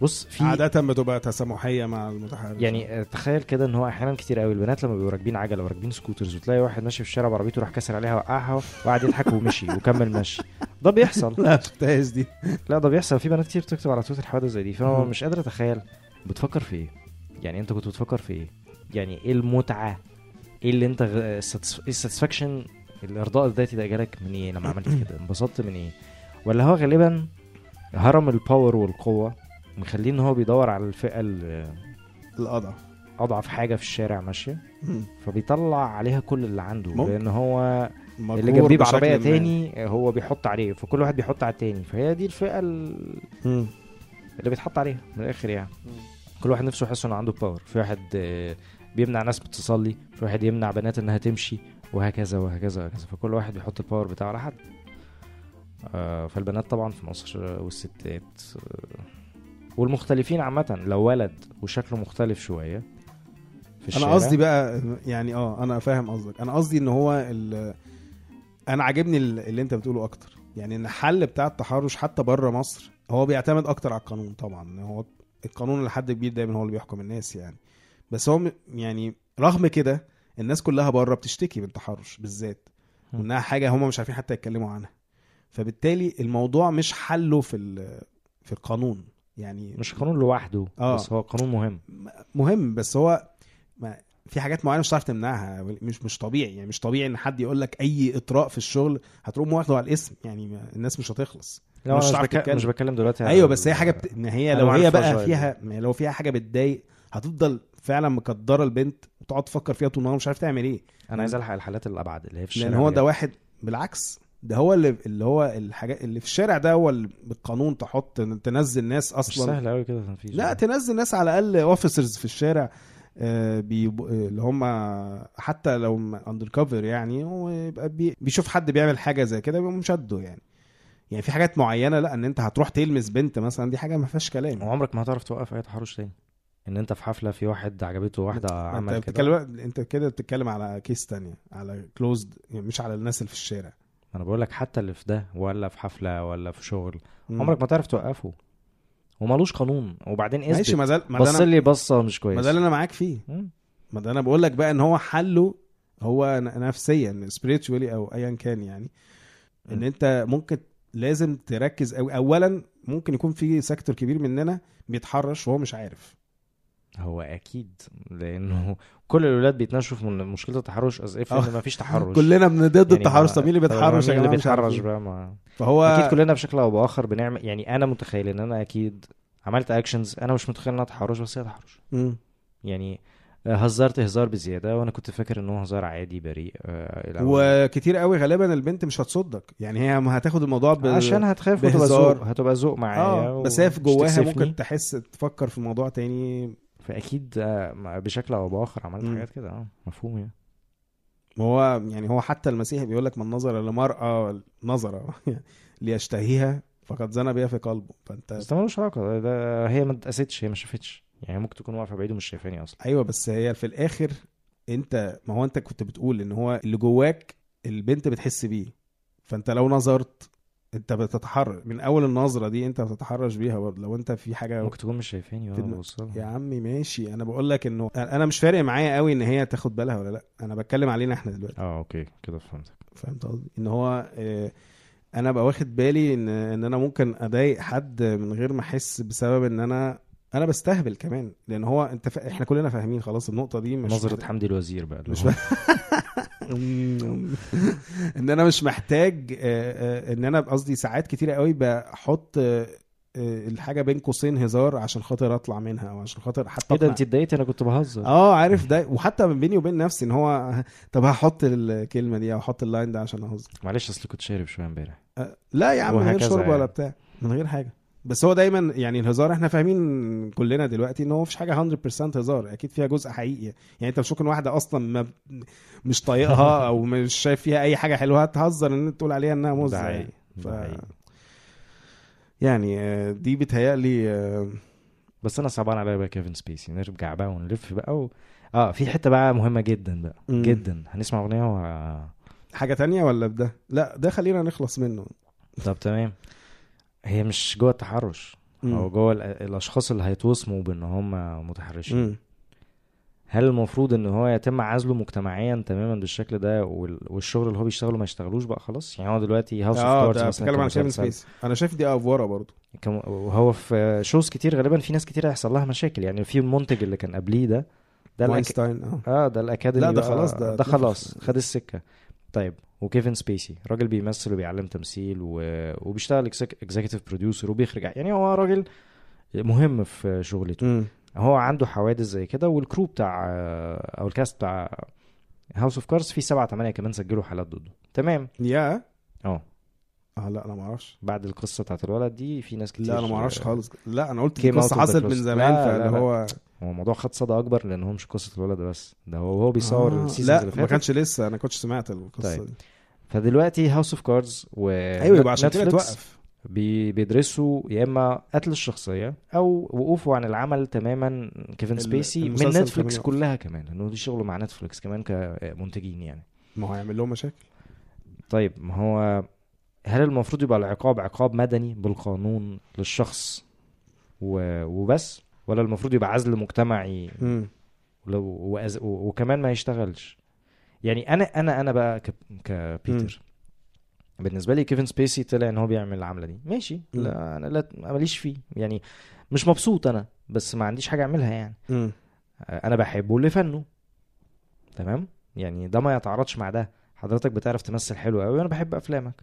بص في عادة بتبقى تسامحية مع المتحرش. يعني آه، تخيل كده إن هو أحيانا كتير قوي البنات لما بيبقوا راكبين عجلة وراكبين scooters وتلاقي واحد ماشي في الشارع بعربيته راح كسر عليها وقعها وقعد يضحك ومشي وكمل مشي. ده بيحصل. [LAUGHS] لا شفتهاش دي. لا ده بيحصل. في بنات كتير بتكتب على تويتر حوادث زي دي. فانا. مش قادر أتخيل بتفكر في إيه؟ يعني أنت كنت بتفكر في إيه؟ يعني إيه المتعة. إيه اللي انت إيه ال satisfaction الإرضاء الذاتي ده جالك من إيه لما عملت كده؟ انبسطت من إيه؟ ولا هو غالبا هرم ال power والقوة مخليه إن هو بيدور على الفئة ال- القضاء أضعف حاجة في الشارع ماشية؟ فبيطلع عليها كل اللي عنده ممكن. لأن هو اللي جنبيه بعربية. تاني هو بيحط عليه فكل واحد بيحط على التاني فهي دي الفئة. اللي بيتحط عليها من الآخر يعني. كل واحد نفسه يحس إنه عنده power في واحد آه، بيمنع ناس بتصلي في واحد يمنع بنات إنها تمشي وهكذا وهكذا وهكذا. فكل واحد بيحط ال power بتاعه على حد. آه، فالبنات طبعا في مصر والستات آه، والمختلفين عامة لو ولد وشكله مختلف شوية في الشارع. أنا قصدي بقى يعني آه أنا فاهم قصدك. أنا قصدي إن هو أنا عاجبني ال- اللي أنت بتقوله أكتر. يعني إن الحل بتاع التحرش حتى بره مصر هو بيعتمد أكتر على القانون طبعا. هو القانون لحد كبير دايما هو اللي بيحكم الناس يعني. بس هو يعني رغم كده الناس كلها بره بتشتكي من التحرش بالذات. وإنها حاجة هم مش عارفين حتى يتكلموا عنها. فبالتالي الموضوع مش حله في في القانون. يعني مش قانون لوحده آه. بس هو قانون مهم. مهم بس هو ما في حاجات معينة مش هتعرف تمنعها مش مش طبيعي. يعني مش طبيعي إن حد يقول لك أي إطراء في الشغل هتقوم واخده على الاسم. يعني الناس مش هتخلص. لا مش مش, بك... مش بتكلم دلوقتي أيوه بس هي حاجة بت... هي لو هي بقى فيها لو فيها حاجة بتضايق هتفضل فعلا مقدره البنت وتقعد تفكر فيها طول النهار مش عارف تعمل إيه. أنا عايز الحق الحالات الابعد اللي هي في الشارع لأن هو. ده واحد بالعكس ده هو اللي اللي هو الحاجات اللي في الشارع ده هو بالقانون تحط تنزل ناس مش أصلا. سهل قوي كده تنفيذ لا تنزل ناس على الأقل officers في الشارع آه، اللي هم حتى لو undercover يعني هو يبقى بي- بيشوف حد بيعمل حاجة زي كده بيقوم شده يعني. يعني في حاجات معينة لا إن أنت هتروح تلمس بنت مثلا دي حاجة ما فيهاش كلام. وعمرك ما هتعرف توقف أي تحرش تاني. إن أنت في حفلة في واحد عجبته واحدة انت عمل كده. بتتكلم أنت كده بتتكلم على case تانية على closed يعني مش على الناس اللي في الشارع. أنا بقول لك حتى اللي في ده ولا في حفلة ولا في شغل. مم. عمرك ما تعرف توقفه. ومالوش قانون. وبعدين ماشي اثبت. ما زال ما ده بص لي بصة مش ما كويس ده اللي أنا معاك فيه. ما ده أنا بقول لك بقى إن هو حله هو نفسيا spiritually أو ايا كان يعني إن مم. أنت ممكن لازم تركز أو اولا ممكن يكون في sector كبير مننا بيتحرش وهو مش عارف. هو أكيد لأنه كل الأولاد بيتناقشوا في من- مشكلة التحرش as if آه. ان مفيش تحرش كلنا من ضد يعني التحرش طب مين اللي بيتحرش مين اللي بيتحرش. بقى ما فهو أكيد كلنا بشكل أو بآخر بنعمل يعني أنا متخيل إن أنا أكيد عملت اكشنز أنا مش متخيل إنها تحرش بس هي تحرش. يعني هزرت هزار بزيادة وأنا كنت فاكر إن هو هزار عادي بريء آه،. وكتير قوي غالبا البنت مش هتصدق يعني هي ما هتاخد الموضوع ب... عشان هتخاف وتبقى. ذوق هتبقى ذوق معايا آه بس هي في جواها. ممكن تحس تفكر في موضوع تاني فأكيد بشكل أو بآخر عملت. حاجات كده آه مفهوم يعني. ما هو يعني هو حتى المسيح بيقول لك من نظر لمرأة نظر [LAUGHS] ليشتهيها فقد زنى بها في قلبه. فأنت بس ده ملوش علاقة ده- هي ما اتقاستش هي ما شافتش. يعني ممكن تكون واقفة بعيد ومش شايفاني أصلا. أيوه بس هي في الآخر أنت ما هو أنت كنت بتقول إن هو اللي جواك البنت بتحس بيه. فأنت لو نظرت انت بتتحرش من أول النظرة دي انت بتتحرش بيها برضه لو انت في حاجة ممكن تكون مش شايفاني وأنا. يا عمي ماشي أنا بقول لك إنه أنا مش فارق معايا قوي إن هي تاخد بالها ولا لأ أنا بتكلم علينا إحنا دلوقتي. آه أوكي كده فهمتك. فهمت قصدي؟ إن هو آه، أنا بقى واخد بالي ان إن أنا ممكن أضايق حد من غير ما أحس بسبب إن أنا أنا بستهبل كمان لأن هو أنت ف... إحنا كلنا فاهمين خلاص النقطة دي مش نظرة حمدي الوزير بقى مش [LAUGHS] [LAUGHS] ان أنا مش محتاج آه، آه، ان أنا قصدي ساعات كتيرة قوي بحط آه، الحاجة بين قوسين هزار عشان خاطر اطلع منها أو عشان خاطر حتى إيه ده انت اتضايقتي؟ أنا كنت بهزر. آه عارف ده. وحتى من بيني وبين نفسي ان هو [LAUGHS] طب هحط الكلمة دي أو أحط اللاين ده عشان اهزر. معلش اصل كنت شارب شوية امبارح. لا يا عم من غير شرب يعني. ولا بتاع. من غير حاجة. بس هو دايما يعني الهزار إحنا فاهمين كلنا دلوقتي إن هو مفيش حاجة 100% هزار. أكيد فيها جزء حقيقي. يعني أنت مش ممكن واحدة أصلا ما مش طايقها [LAUGHS] أو مش شايف فيها أي حاجة حلوة. تهزر إن تقول عليها إنها ده مزه حقيقي. يعني. ف... ده. يعني آه، دي بتهيألي آه، بس أنا صعبان عليا بقى كيفن سبيسي. نرجع بقى ونلف بقى و... آه في حتة بقى مهمة جدا بقى. مم. جدا. هنسمع أغنية و... حاجة تانية ولا بده؟ لا ده خلينا نخلص منه. طب تمام. هي مش جوه التحرش مم. هو جوه ال- الأشخاص اللي هيتوصموا بإن هم متحرشين. مم. هل المفروض إن هو يتم عزله مجتمعيا تماما بالشكل ده وال... والشغل اللي هو بيشتغله ما يشتغلوش بقى خلاص؟ يعني هو دلوقتي House of آه Cards ده مثلا بتتكلم عن كيفن سبيس أنا شايف دي أفورة برضو كم... وهو في shows كتير غالبا في ناس كتير هيحصل لها مشاكل. يعني في المنتج اللي كان قبليه ده ده الأك... واينستاين آه. آه ده الأكاديمي لا، ده خلاص، ده ده اتنفخ. خلاص خد السكة. طيب وكيفن سبيسي راجل بيمثل وبيعلم تمثيل و... وبيشتغل اكزيكتيف بروديوسر وبيخرج يعني هو راجل مهم في شغلته. مم. هو عنده حوادث زي كده والكرو بتاع أو الكاست بتاع هاوس اوف كارز في سبعة تمانية كمان سجلوا حالات ضده. تمام؟ يا آه. آه لا أنا ما أعرفش. بعد القصة بتاعت الولد دي في ناس كتير لا أنا ما أعرفش خالص. لا أنا قلت Came دي out قصة of the حصلت من. زمان فاللي. هو هو الموضوع خد صدى أكبر لأن هو مش قصة الولد بس. ده هو وهو بيصور آه ال seasons لا ما كانش لسه أنا كنتش سمعت القصة طيب. دي. فدلوقتي House of Cards و أيوه يبقى عشان كده توقف. بي بيدرسوا يا إما قتل الشخصية أو وقوفه عن العمل تماما كيفن سبيسي من نتفليكس يقف. كلها كمان. لأنه دي شغله مع نتفليكس كمان كمنتجين يعني. ما هو هيعمل لهم مشاكل. طيب ما هو هل المفروض يبقى العقاب عقاب مدني بالقانون للشخص و... وبس؟ ولا المفروض يبقى عزل مجتمعي. ولو وأز... و- وكمان ما يشتغلش؟ يعني أنا أنا أنا بقى ك... كبيتر. بالنسبة لي كيفن سبيسي طلع إن هو بيعمل العملة دي. ماشي. مم. لا أنا لا ماليش فيه. يعني مش مبسوط أنا بس ما عنديش حاجة أعملها يعني. مم. أنا بحبه لفنه تمام؟ يعني ده ما يتعارضش مع ده. حضرتك بتعرف تمثل حلو قوي وأنا بحب أفلامك.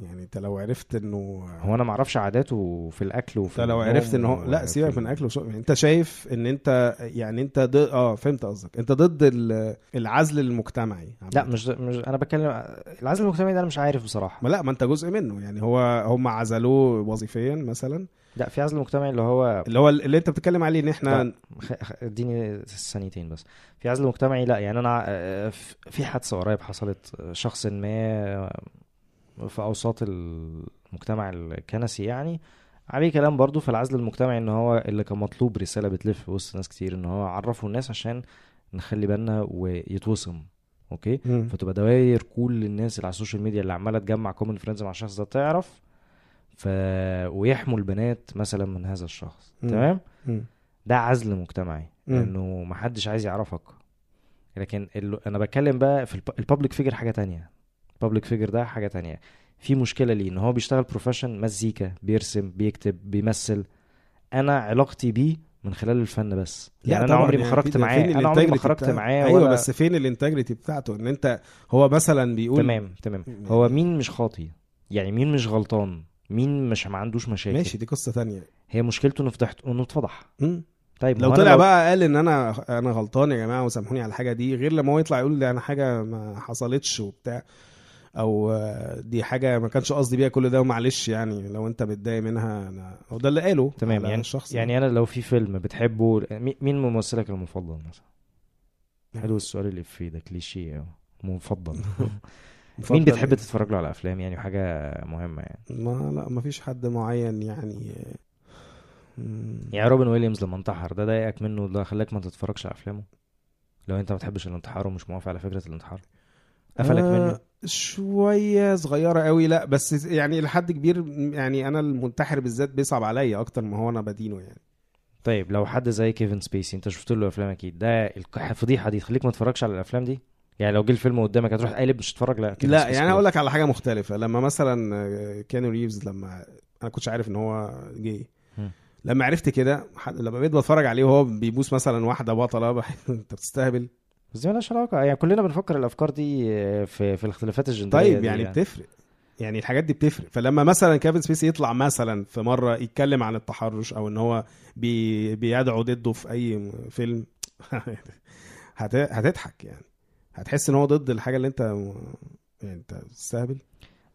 يعني انت لو عرفت انه هو أنا ما أعرفش عاداته في الأكل وفي انت لو عرفت ان هو لا سيبك من أكل وشرب. يعني انت شايف ان انت يعني انت ضد آه فهمت قصدك. انت ضد ال- العزل المجتمعي لا مش مش أنا بتكلم العزل المجتمعي ده أنا مش عارف بصراحة. ما لا ما انت جزء منه. يعني هو هم عزلوه وظيفيا مثلا. لا في عزل مجتمعي اللي هو اللي هو اللي انت بتتكلم عليه إن إحنا لا. اديني ثانيتين بس. في عزل مجتمعي لا يعني أنا آه، في حادثة قريب حصلت آه، شخص ما آه، في أوساط المجتمع الكنسي يعني عليه كلام برضو في العزل المجتمعي إن هو اللي كان مطلوب رسالة بتلف في وسط ناس كتير إن هو عرفوا الناس عشان نخلي بالنا ويتوصم okay مم. فتبقى دواير كل الناس اللي على ال social media اللي عمالة تجمع common friends مع الشخص ده تعرف ف ويحموا البنات مثلا من هذا الشخص مم. تمام مم. ده عزل مجتمعي. لأنه محدش عايز يعرفك لكن ال... أنا بتكلم بقى في ال public figure حاجة تانية ال public figure ده حاجة تانية. في مشكلة ليه؟ إن هو بيشتغل profession مزيكا بيرسم بيكتب بيمثل. أنا علاقتي بيه من خلال الفن بس. لا يعني أنا عمري ما يعني خرجت معاه. أنا عمري ما خرجت؟ معاه أيوه ولا بس فين ال integrity بتاعته؟ إن أنت هو مثلا بيقول تمام تمام. هو مين مش خاطي؟ يعني مين مش غلطان؟ مين مش ما عندوش مشاكل؟ ماشي دي قصة تانية. هي مشكلته إنه فتحت إنه اتفضح. طيب لو طلع بقى قال إن أنا أنا غلطان يا جماعة وسامحوني على الحاجة دي غير لما هو يطلع يقول أنا حاجة ما حصلتش وبتاع. أو آه، دي حاجة ما كانش قصدي بيها كل ده ومعلش يعني لو أنت متضايق منها أنا هو ده اللي قاله تمام يعني الشخص يعني أنا لو في فيلم بتحبه مي- مين ممثلك المفضل مثلا ده. حلو السؤال اللي في ده كليشيه. مفضل [LAUGHS] مين بتحب يعني. تتفرج له على أفلام يعني حاجة مهمة يعني ما لا ما فيش حد معين يعني. يعني روبن ويليامز لما انتحر ده ضايقك منه ده خلاك ما تتفرجش على أفلامه لو أنت ما بتحبش الانتحار ومش موافق على فكرة الانتحار قفلك آه، منه. شوية صغيرة قوي. لا بس يعني لحد كبير يعني أنا المنتحر بالذات بيصعب عليا أكتر ما هو أنا بدينه يعني. طيب لو حد زي كيفن سبيسي أنت شفت له أفلام أكيد. ده الفضيحه دي. تخليك ما تتفرجش على الأفلام دي. يعني لو جه الفيلم قدامك هتروح قالب مش تتفرج لا لا يعني. هقول لك على حاجة مختلفة. لما مثلا كيانو ريفز لما أنا كنتش عارف إن هو جاي. لما عرفت كده لما بقيت بتفرج عليه وهو بيبوس مثلا واحدة بطلة. [LAUGHS] أنت بتستهبل. بس دي مالهاش علاقة. يعني كلنا بنفكر الأفكار دي في في الاختلافات الجندريه طيب دي يعني بتفرق. يعني الحاجات دي بتفرق. فلما مثلا كيفن سبيسي يطلع مثلا في مرة يتكلم عن التحرش أو إن هو بي... بيدعو ضده في أي فيلم [LAUGHS] هت... هتضحك يعني. هتحس إن هو ضد الحاجة اللي أنت يعني أنت بتستهبل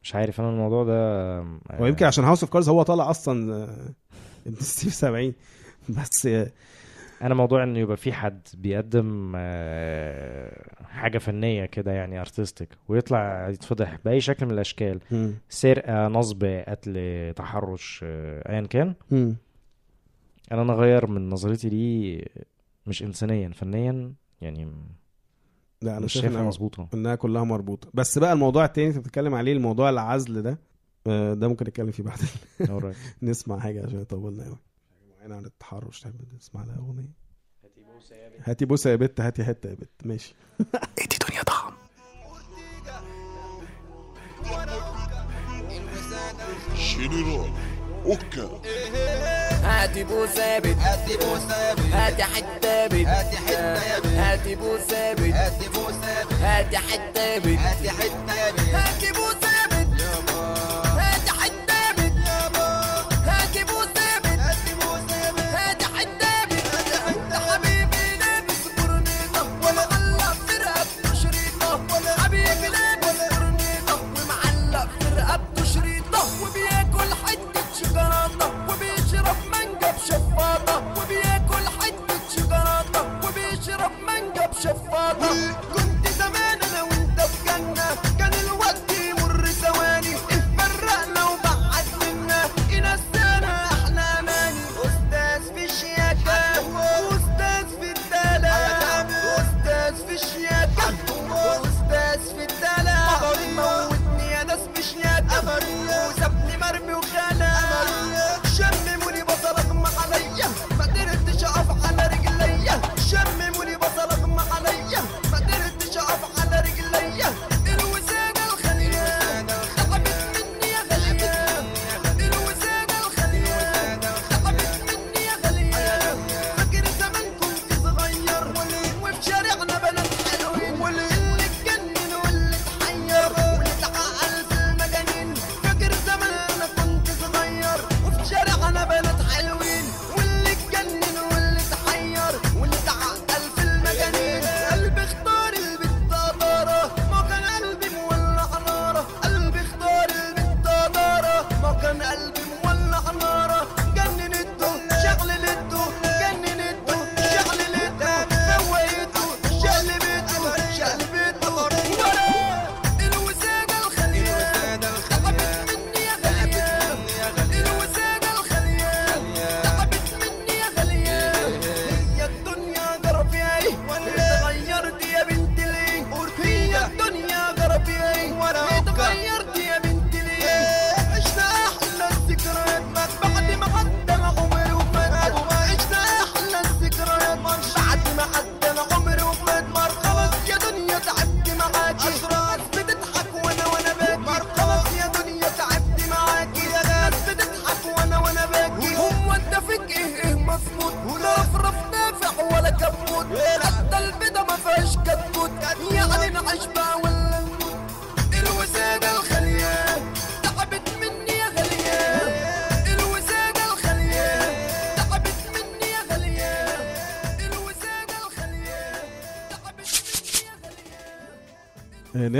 مش عارف. أنا الموضوع ده هو يمكن عشان House of Cards هو طالع أصلا آه، [LAUGHS] ابن ستين في 70 بس أنا موضوع إنه يبقى في حد بيقدم آه، حاجة فنية كده يعني artistic ويطلع يتفضح بأي شكل من الأشكال سرقة نصب قتل تحرش آه، ايا كان. مم. أنا أنا اغير من نظرتي ليه مش انسانيا فنيا يعني لا أنا مش شايف شايفها مظبوطة. إنها كلها مربوطة. بس بقى الموضوع التاني أنت بتتكلم عليه الموضوع العزل ده آه، ده ممكن نتكلم فيه بعدين. [LAUGHS] نسمع حاجة عشان طولنا قوي معينه عن التحرش تحب تسمع لها اغنيه هاتي بوسه يا بت هاتي حتة يا بت ماشي جنرال اوكا هاتي بو ثابت هاتي بو ثابت هاتي حتة بت هاتي حتة يا بت هاتي بو ثابت هاتي بو ثابت هاتي حتة بت هاتي حتة يا بت هاتي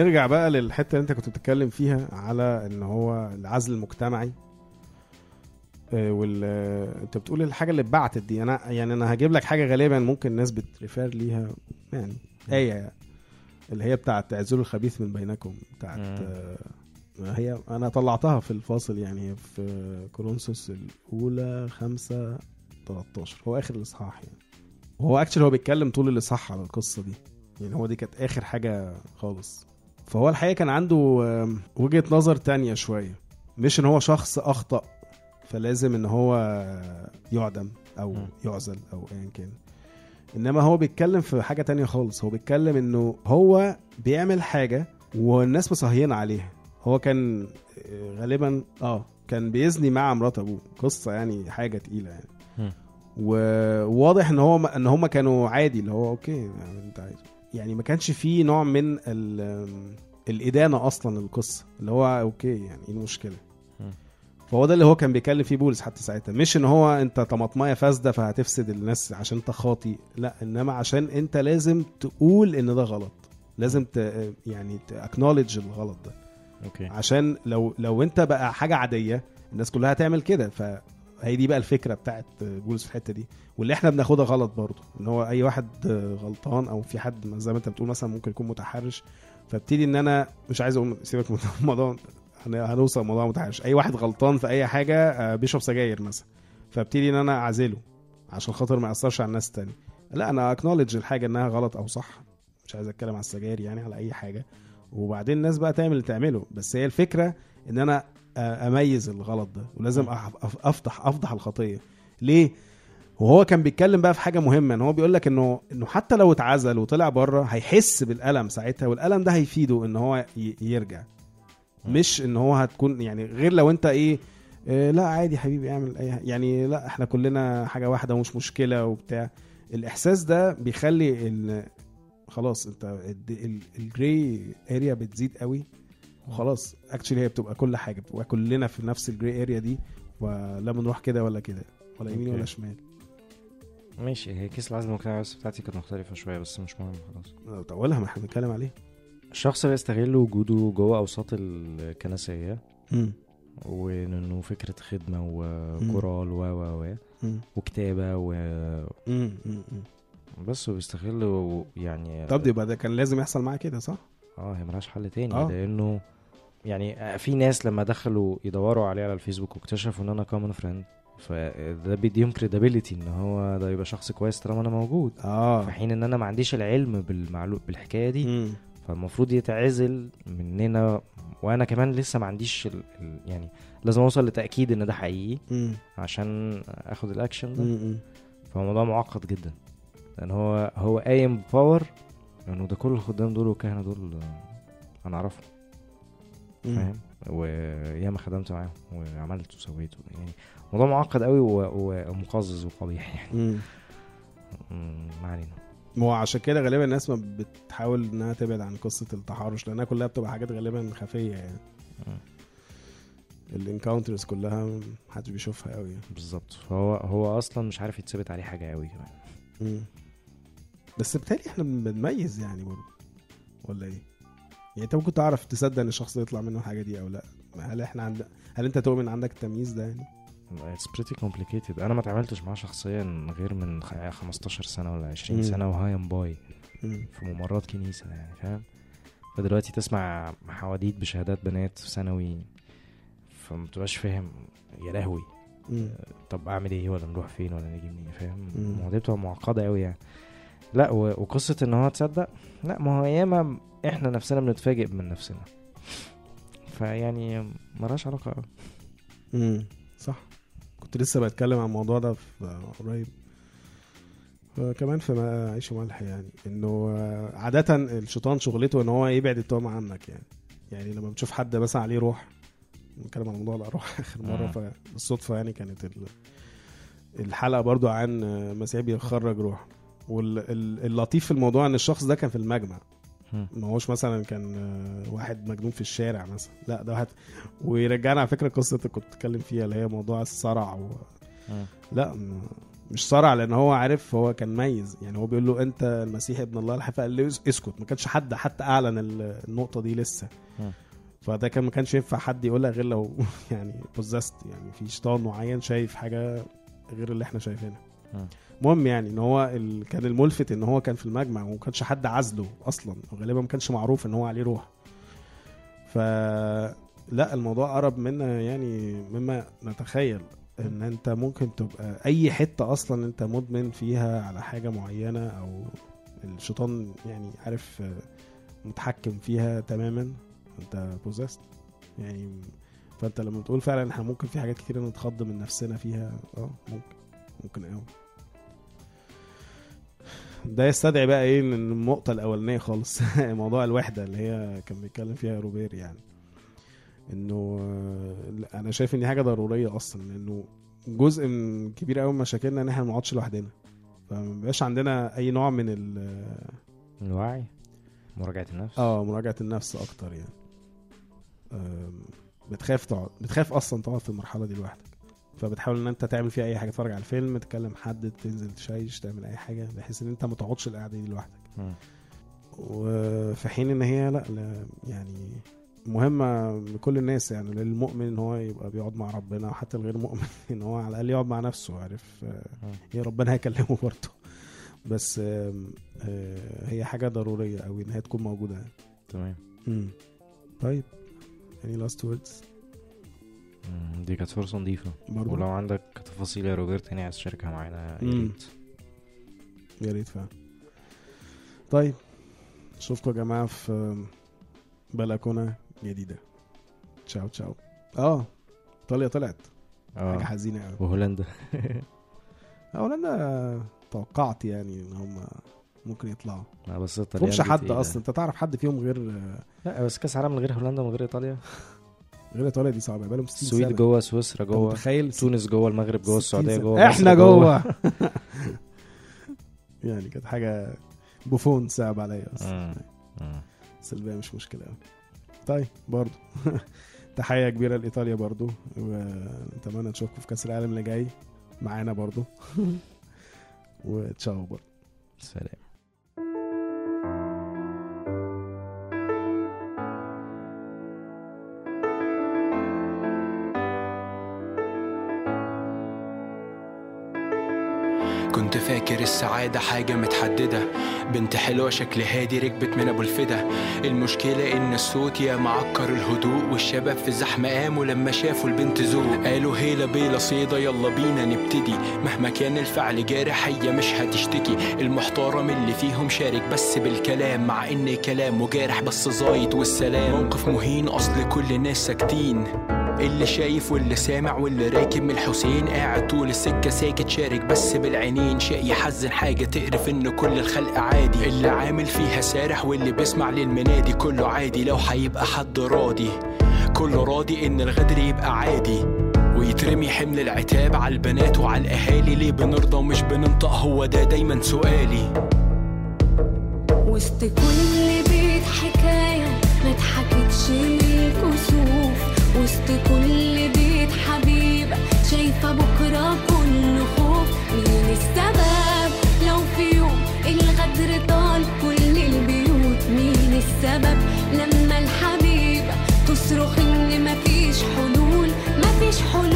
نرجع بقى للحتة اللي انت كنت بتتكلم فيها على ان هو العزل المجتمعي. آه، وال انت بتقول الحاجة اللي اتبعتت دي. أنا يعني أنا هجيب لك حاجة غالبا ممكن الناس بت refer ليها يعني إيه اللي هي بتاعت اعزلوا الخبيث من بينكم بتاعت. آه، هي أنا طلعتها في الفاصل يعني في كورنثوس الأولى خمسة 13 هو آخر الإصحاح يعني. وهو actually هو بيتكلم طول الإصحاح على القصة دي. يعني هو دي كانت آخر حاجة خالص. فهو الحقيقة كان عنده وجهة نظر تانية شوية. مش إن هو شخص أخطأ فلازم إن هو يعدم أو. يعزل أو ايا كان. إنما هو بيتكلم في حاجة تانية خالص. هو بيتكلم إنه هو بيعمل حاجة والناس مصهينه عليها. هو كان آه، غالبا آه كان بيزني مع مرات أبوه. قصة يعني حاجة تقيلة يعني. وواضح إن هو إن هم كانوا عادي اللي هو okay يعني أنت عايز. يعني ما كانش فيه نوع من ال- الإدانة أصلا القصة اللي هو okay يعني إيه المشكلة. فهو ده اللي هو كان بيكلم فيه بولس حتى ساعتها. مش إن هو أنت طماطمايه فاسدة فهتفسد الناس عشان أنت خاطي لا إنما عشان أنت لازم تقول إن ده غلط. لازم ت يعني ت acknowledge الغلط ده. okay. عشان لو لو أنت بقى حاجة عادية الناس كلها هتعمل كده فهي دي بقى الفكرة بتاعت بولس في الحتة دي. واللي إحنا بناخدها غلط برضه إن هو أي واحد غلطان أو في حد زي ما أنت بتقول مثلا ممكن يكون متحرش فابتدي إن أنا مش عايز أقول سيبك من [LAUGHS] الموضوع هن- هنوصل لموضوع متحرش. أي واحد غلطان في أي حاجة آه، بيشرب سجاير مثلا فابتدي إن أنا أعزله عشان خاطر ما يأثرش على الناس تاني لا أنا اكنولج الحاجة إنها غلط أو صح مش عايز أتكلم على السجاير يعني على أي حاجة. وبعدين الناس بقى تعمل اللي تعمله. بس هي الفكرة إن أنا آه، أميز الغلط ده ولازم افتح أفضح الخطية. ليه؟ وهو كان بيتكلم بقى في حاجة مهمة إن هو بيقول لك إنه إنه حتى لو اتعزل وطلع بره هيحس بالألم ساعتها والألم ده هيفيده إن هو يرجع. مش إن هو هتكون يعني غير لو أنت إيه آه، لا عادي حبيبي اعمل أي. يعني لا إحنا كلنا حاجة واحدة ومش مشكلة وبتاع. الإحساس ده بيخلي ال- خلاص أنت ال grey area بتزيد قوي. وخلاص actually هي بتبقى كل حاجة بتبقى كلنا في نفس ال grey area دي ولا بنروح كده ولا كده ولا يمين. ولا شمال ماشي هي case العزل المجتمعي بس بتاعتي كانت مختلفة شوية بس مش مهم خلاص آه، طب اولها ما إحنا بنتكلم عليه الشخص بيستغل وجوده جوه أوساط الكنسية وإنه فكرة خدمة وكورال و و و مم. وكتابة و مم. مم. بس وبيستغل يعني طب يبقى ده كان لازم يحصل معاه كده صح؟ آه هي ملهاش حل تاني آه. لأنه يعني في ناس لما دخلوا يدوروا عليه على الفيسبوك واكتشفوا إن أنا common friend فده بيديهم credibility إن هو ده يبقى شخص كويس طالما أنا موجود آه في حين إن أنا ما عنديش العلم بالمعلوم بالحكاية دي مم. فالمفروض يتعزل مننا وأنا كمان لسه ما عنديش ال... ال... يعني لازم أوصل لتأكيد إن ده حقيقي مم. عشان آخد الأكشن ده مم. فالموضوع معقد جدا لأن هو هو قايم بباور لأنه ده كل الخدام دول والكهنه دول أنا أعرفهم مم. فاهم وياما خدمت معاهم وعملت وسويت يعني موضوع معقد قوي ومقزز وقبيح يعني ما علينا ما هو عشان كده غالبا الناس ما بتحاول إنها تبعد عن قصة التحرش لأنها كلها بتبقى حاجات غالبا خفية يعني. ال encounters كلها محدش بيشوفها قوي يعني. بالظبط فهو هو أصلا مش عارف يتثبت عليه حاجة قوي كمان. بس بالتالي إحنا بنميز يعني برضه ولا إيه؟ يعني انت ممكن تعرف تصدق ان الشخص يطلع منه الحاجة دي أو لا هل إحنا عند هل انت تؤمن عندك التمييز ده يعني؟ it's pretty complicated أنا ما اتعاملتش معاه شخصيا غير من خ- 15 سنة ولا 20 مم. سنة وهاي ام باي. في ممرات كنيسة يعني فاهم فدلوقتي تسمع حواديت بشهادات بنات في ثانوي فما بتبقاش فاهم يا لهوي. طب أعمل إيه ولا نروح فين ولا نيجي منين فاهم. المواضيع بتبقى معقدة قوي يعني لا وقصة إن هو تصدق لا ما هو ياما إحنا نفسنا بنتفاجئ من نفسنا. فيعني ملهاش علاقة قوي امم صح. كنت لسه بتكلم عن الموضوع ده في قريب. كمان في ما- عيش وملح يعني إنه عادة الشيطان شغلته إن هو يبعد التهم عنك يعني. يعني لما بتشوف حد مثلا عليه روح بنتكلم عن موضوع الأروح [LAUGHS] آخر مرة مم. فبالصدفة يعني كانت ال- الحلقة برضو عن مسيح بيخرج روح واللطيف في الموضوع إن الشخص ده كان في المجمع. ما هوش مثلا كان آه، واحد مجنون في الشارع مثلا. لا ده واحد. ويرجعنا على فكرة قصة اللي كنت بتتكلم فيها اللي هي موضوع الصرع و... لا مش صرع لأن هو عارف هو كان ميز. يعني هو بيقول له أنت المسيح ابن الله الحقيقي قال له اس- اسكت ما كانش حد حتى أعلن ال- النقطة دي لسه. فده كان ما كانش ينفع حد يقولها غير لو [LAUGHS] يعني possessed يعني في شيطان معين شايف حاجة غير اللي إحنا شايفينها. المهم يعني إن هو ال... كان الملفت إن هو كان في المجمع وما كانش حد عزله أصلا وغالبا ما كانش معروف إن هو عليه روح. ف لا الموضوع قرب منا يعني مما نتخيل إن أنت ممكن تبقى أي حتة أصلا أنت مدمن فيها على حاجة معينة أو الشيطان يعني عارف متحكم فيها تماما أنت بوزست يعني فأنت لما بتقول فعلا إحنا ممكن في حاجات كتير نتخض من نفسنا فيها آه ممكن ممكن قوي ده يستدعي بقى إيه النقطة الأولانية خالص. [LAUGHS] موضوع الوحدة اللي هي كان بيتكلم فيها روبير يعني. إنه آه، أنا شايف إن دي حاجة ضرورية أصلا لأنه جزء من كبير قوي من مشاكلنا إن إحنا ما نقعدش لوحدنا. فما بيبقاش عندنا أي نوع من ال الوعي مراجعة النفس. آه مراجعة النفس أكتر يعني. بتخاف تقعد بتخاف أصلا تقعد في المرحلة دي لوحدك. فبتحاول إن أنت تعمل فيها أي حاجة تتفرج على الفيلم تكلم حد تنزل تشيش تعمل أي حاجة بحيث إن أنت ما تقعدش القعدة دي لوحدك. وفي حين إن هي لأ, لا يعني مهمة لكل الناس يعني للمؤمن إن هو يبقى بيقعد مع ربنا وحتى الغير مؤمن [LAUGHS] إن هو على الأقل يقعد مع نفسه عارف. هي ربنا هيكلمه برضه بس آه، هي حاجة ضرورية قوي إن هي تكون موجودة يعني. تمام. طيب any last words. دي كانت فرصة نظيفه برضه ولو عندك تفاصيل يا روبرت تاني عايز تشاركها معانا يا. ريت. يا ريت فعلا. طيب اشوفكم يا جماعة في بلكونة جديدة. تشاو تشاو. آه إيطاليا طلعت. حاجة آه حزينة قوي وهولندا. [LAUGHS] اولا توقعت يعني إن هم ممكن يطلعوا. لا بس ما دي حد. أصلا. أنت تعرف حد فيهم غير لا بس كأس عالم من غير هولندا ومن غير إيطاليا؟ [LAUGHS] غير إيطاليا دي صعبة بقالهم 60 السويد سنة. جوه سويسرا جوه. متخيل؟ تونس جوه المغرب جوه 60 السعودية. جوه إحنا جوه. [LAUGHS] يعني كانت حاجة بوفون صعب عليا أصلا. سلبية مش مشكلة. قوي طيب برضو. [LAUGHS] تحية كبيرة لإيطاليا برضو ونتمنى نشوفكم في كأس العالم اللي جاي. معانا برضو. [LAUGHS] وتشاو برضو. سلام. كنت فاكر السعادة حاجة متحددة. بنت حلوة شكل هادي ركبت من أبو الفدا. المشكلة إن الصوت يا معكر الهدوء والشباب في الزحمة قاموا لما شافوا البنت ذوق قالوا هيلا بيلا صيدا يلا بينا نبتدي. مهما كان الفعل جارح هي مش هتشتكي. المحترم اللي فيهم شارك بس بالكلام مع إن كلامه جارح بس زايد والسلام. موقف مهين أصل كل الناس ساكتين. اللي شايف واللي سامع واللي راكب من الحسين. قاعد طول السكة ساكت شارك بس بالعينين. شيء يحزن حاجة تقرف ان كل الخلق عادي. اللي عامل فيها سارح واللي بيسمع للمنادي كله عادي. لو هيبقى حد راضي كله راضي إن الغدر يبقى عادي. ويترمي حمل العتاب على البنات وعلى الأهالي. ليه بنرضى ومش بننطق؟ هو ده دايما سؤالي. وسط كل بيت حكاية ما اتحكتش للكسوف وسط كل بيت حبيبة شايفة بكرة كله خوف مين السبب. لو في يوم الغدر طال كل البيوت مين السبب. لما الحبيبة تصرخ إن مفيش حلول مفيش حلول.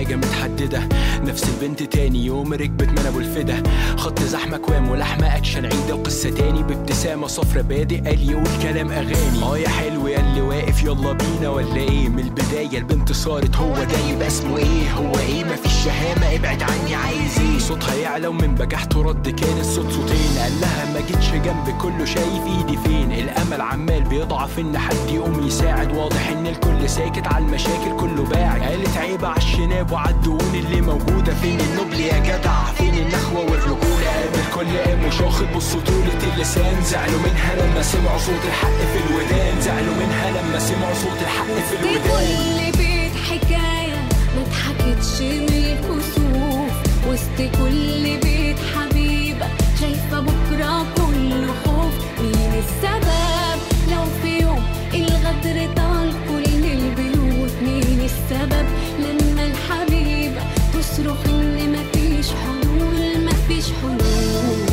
حاجة متحددة. نفس البنت تاني يوم ركبت من ابو الفدا خط زحمة كوام ولحمة أكشن. عيدة وقصة تاني بابتسامة. صفرة بادئ قال يقول كلام أغاني. آه يا حلو يا اللي واقف يلا بينا ولا إيه؟ من البداية البنت صارت هو ده يبقى اسمه إيه؟ هو إيه؟ مفيش شهامة. ابعد عني عايز إيه؟ صوتها يعلى ومن بجحته رد كان الصوت صوتين. قال لها ما جيتش جنبي كله شايف ايدي فين؟ الامل عمال بيضعف ان حد يقوم يساعد. واضح ان الكل ساكت على المشاكل كله باعد قالت عيب على الشناب وعلى الدهون اللي موجودة. فين النبل يا جدع؟ فين النخوة والرجولة؟ قام الكل قام وشاخط بسطولة اللسان. زعلوا منها لما سمعوا صوت الحق في الودان. زعلوا منها لما سمعوا صوت الحق في الودان. كل بيت حكاية ما اتحكتش من الكسوف. وسط كل بيت شايفة بكرة كله خوف مين السبب؟ لو في يوم الغدر طال كل البيوت مين السبب لما الحبيبة تصرخ إن مفيش حلول مفيش حلول.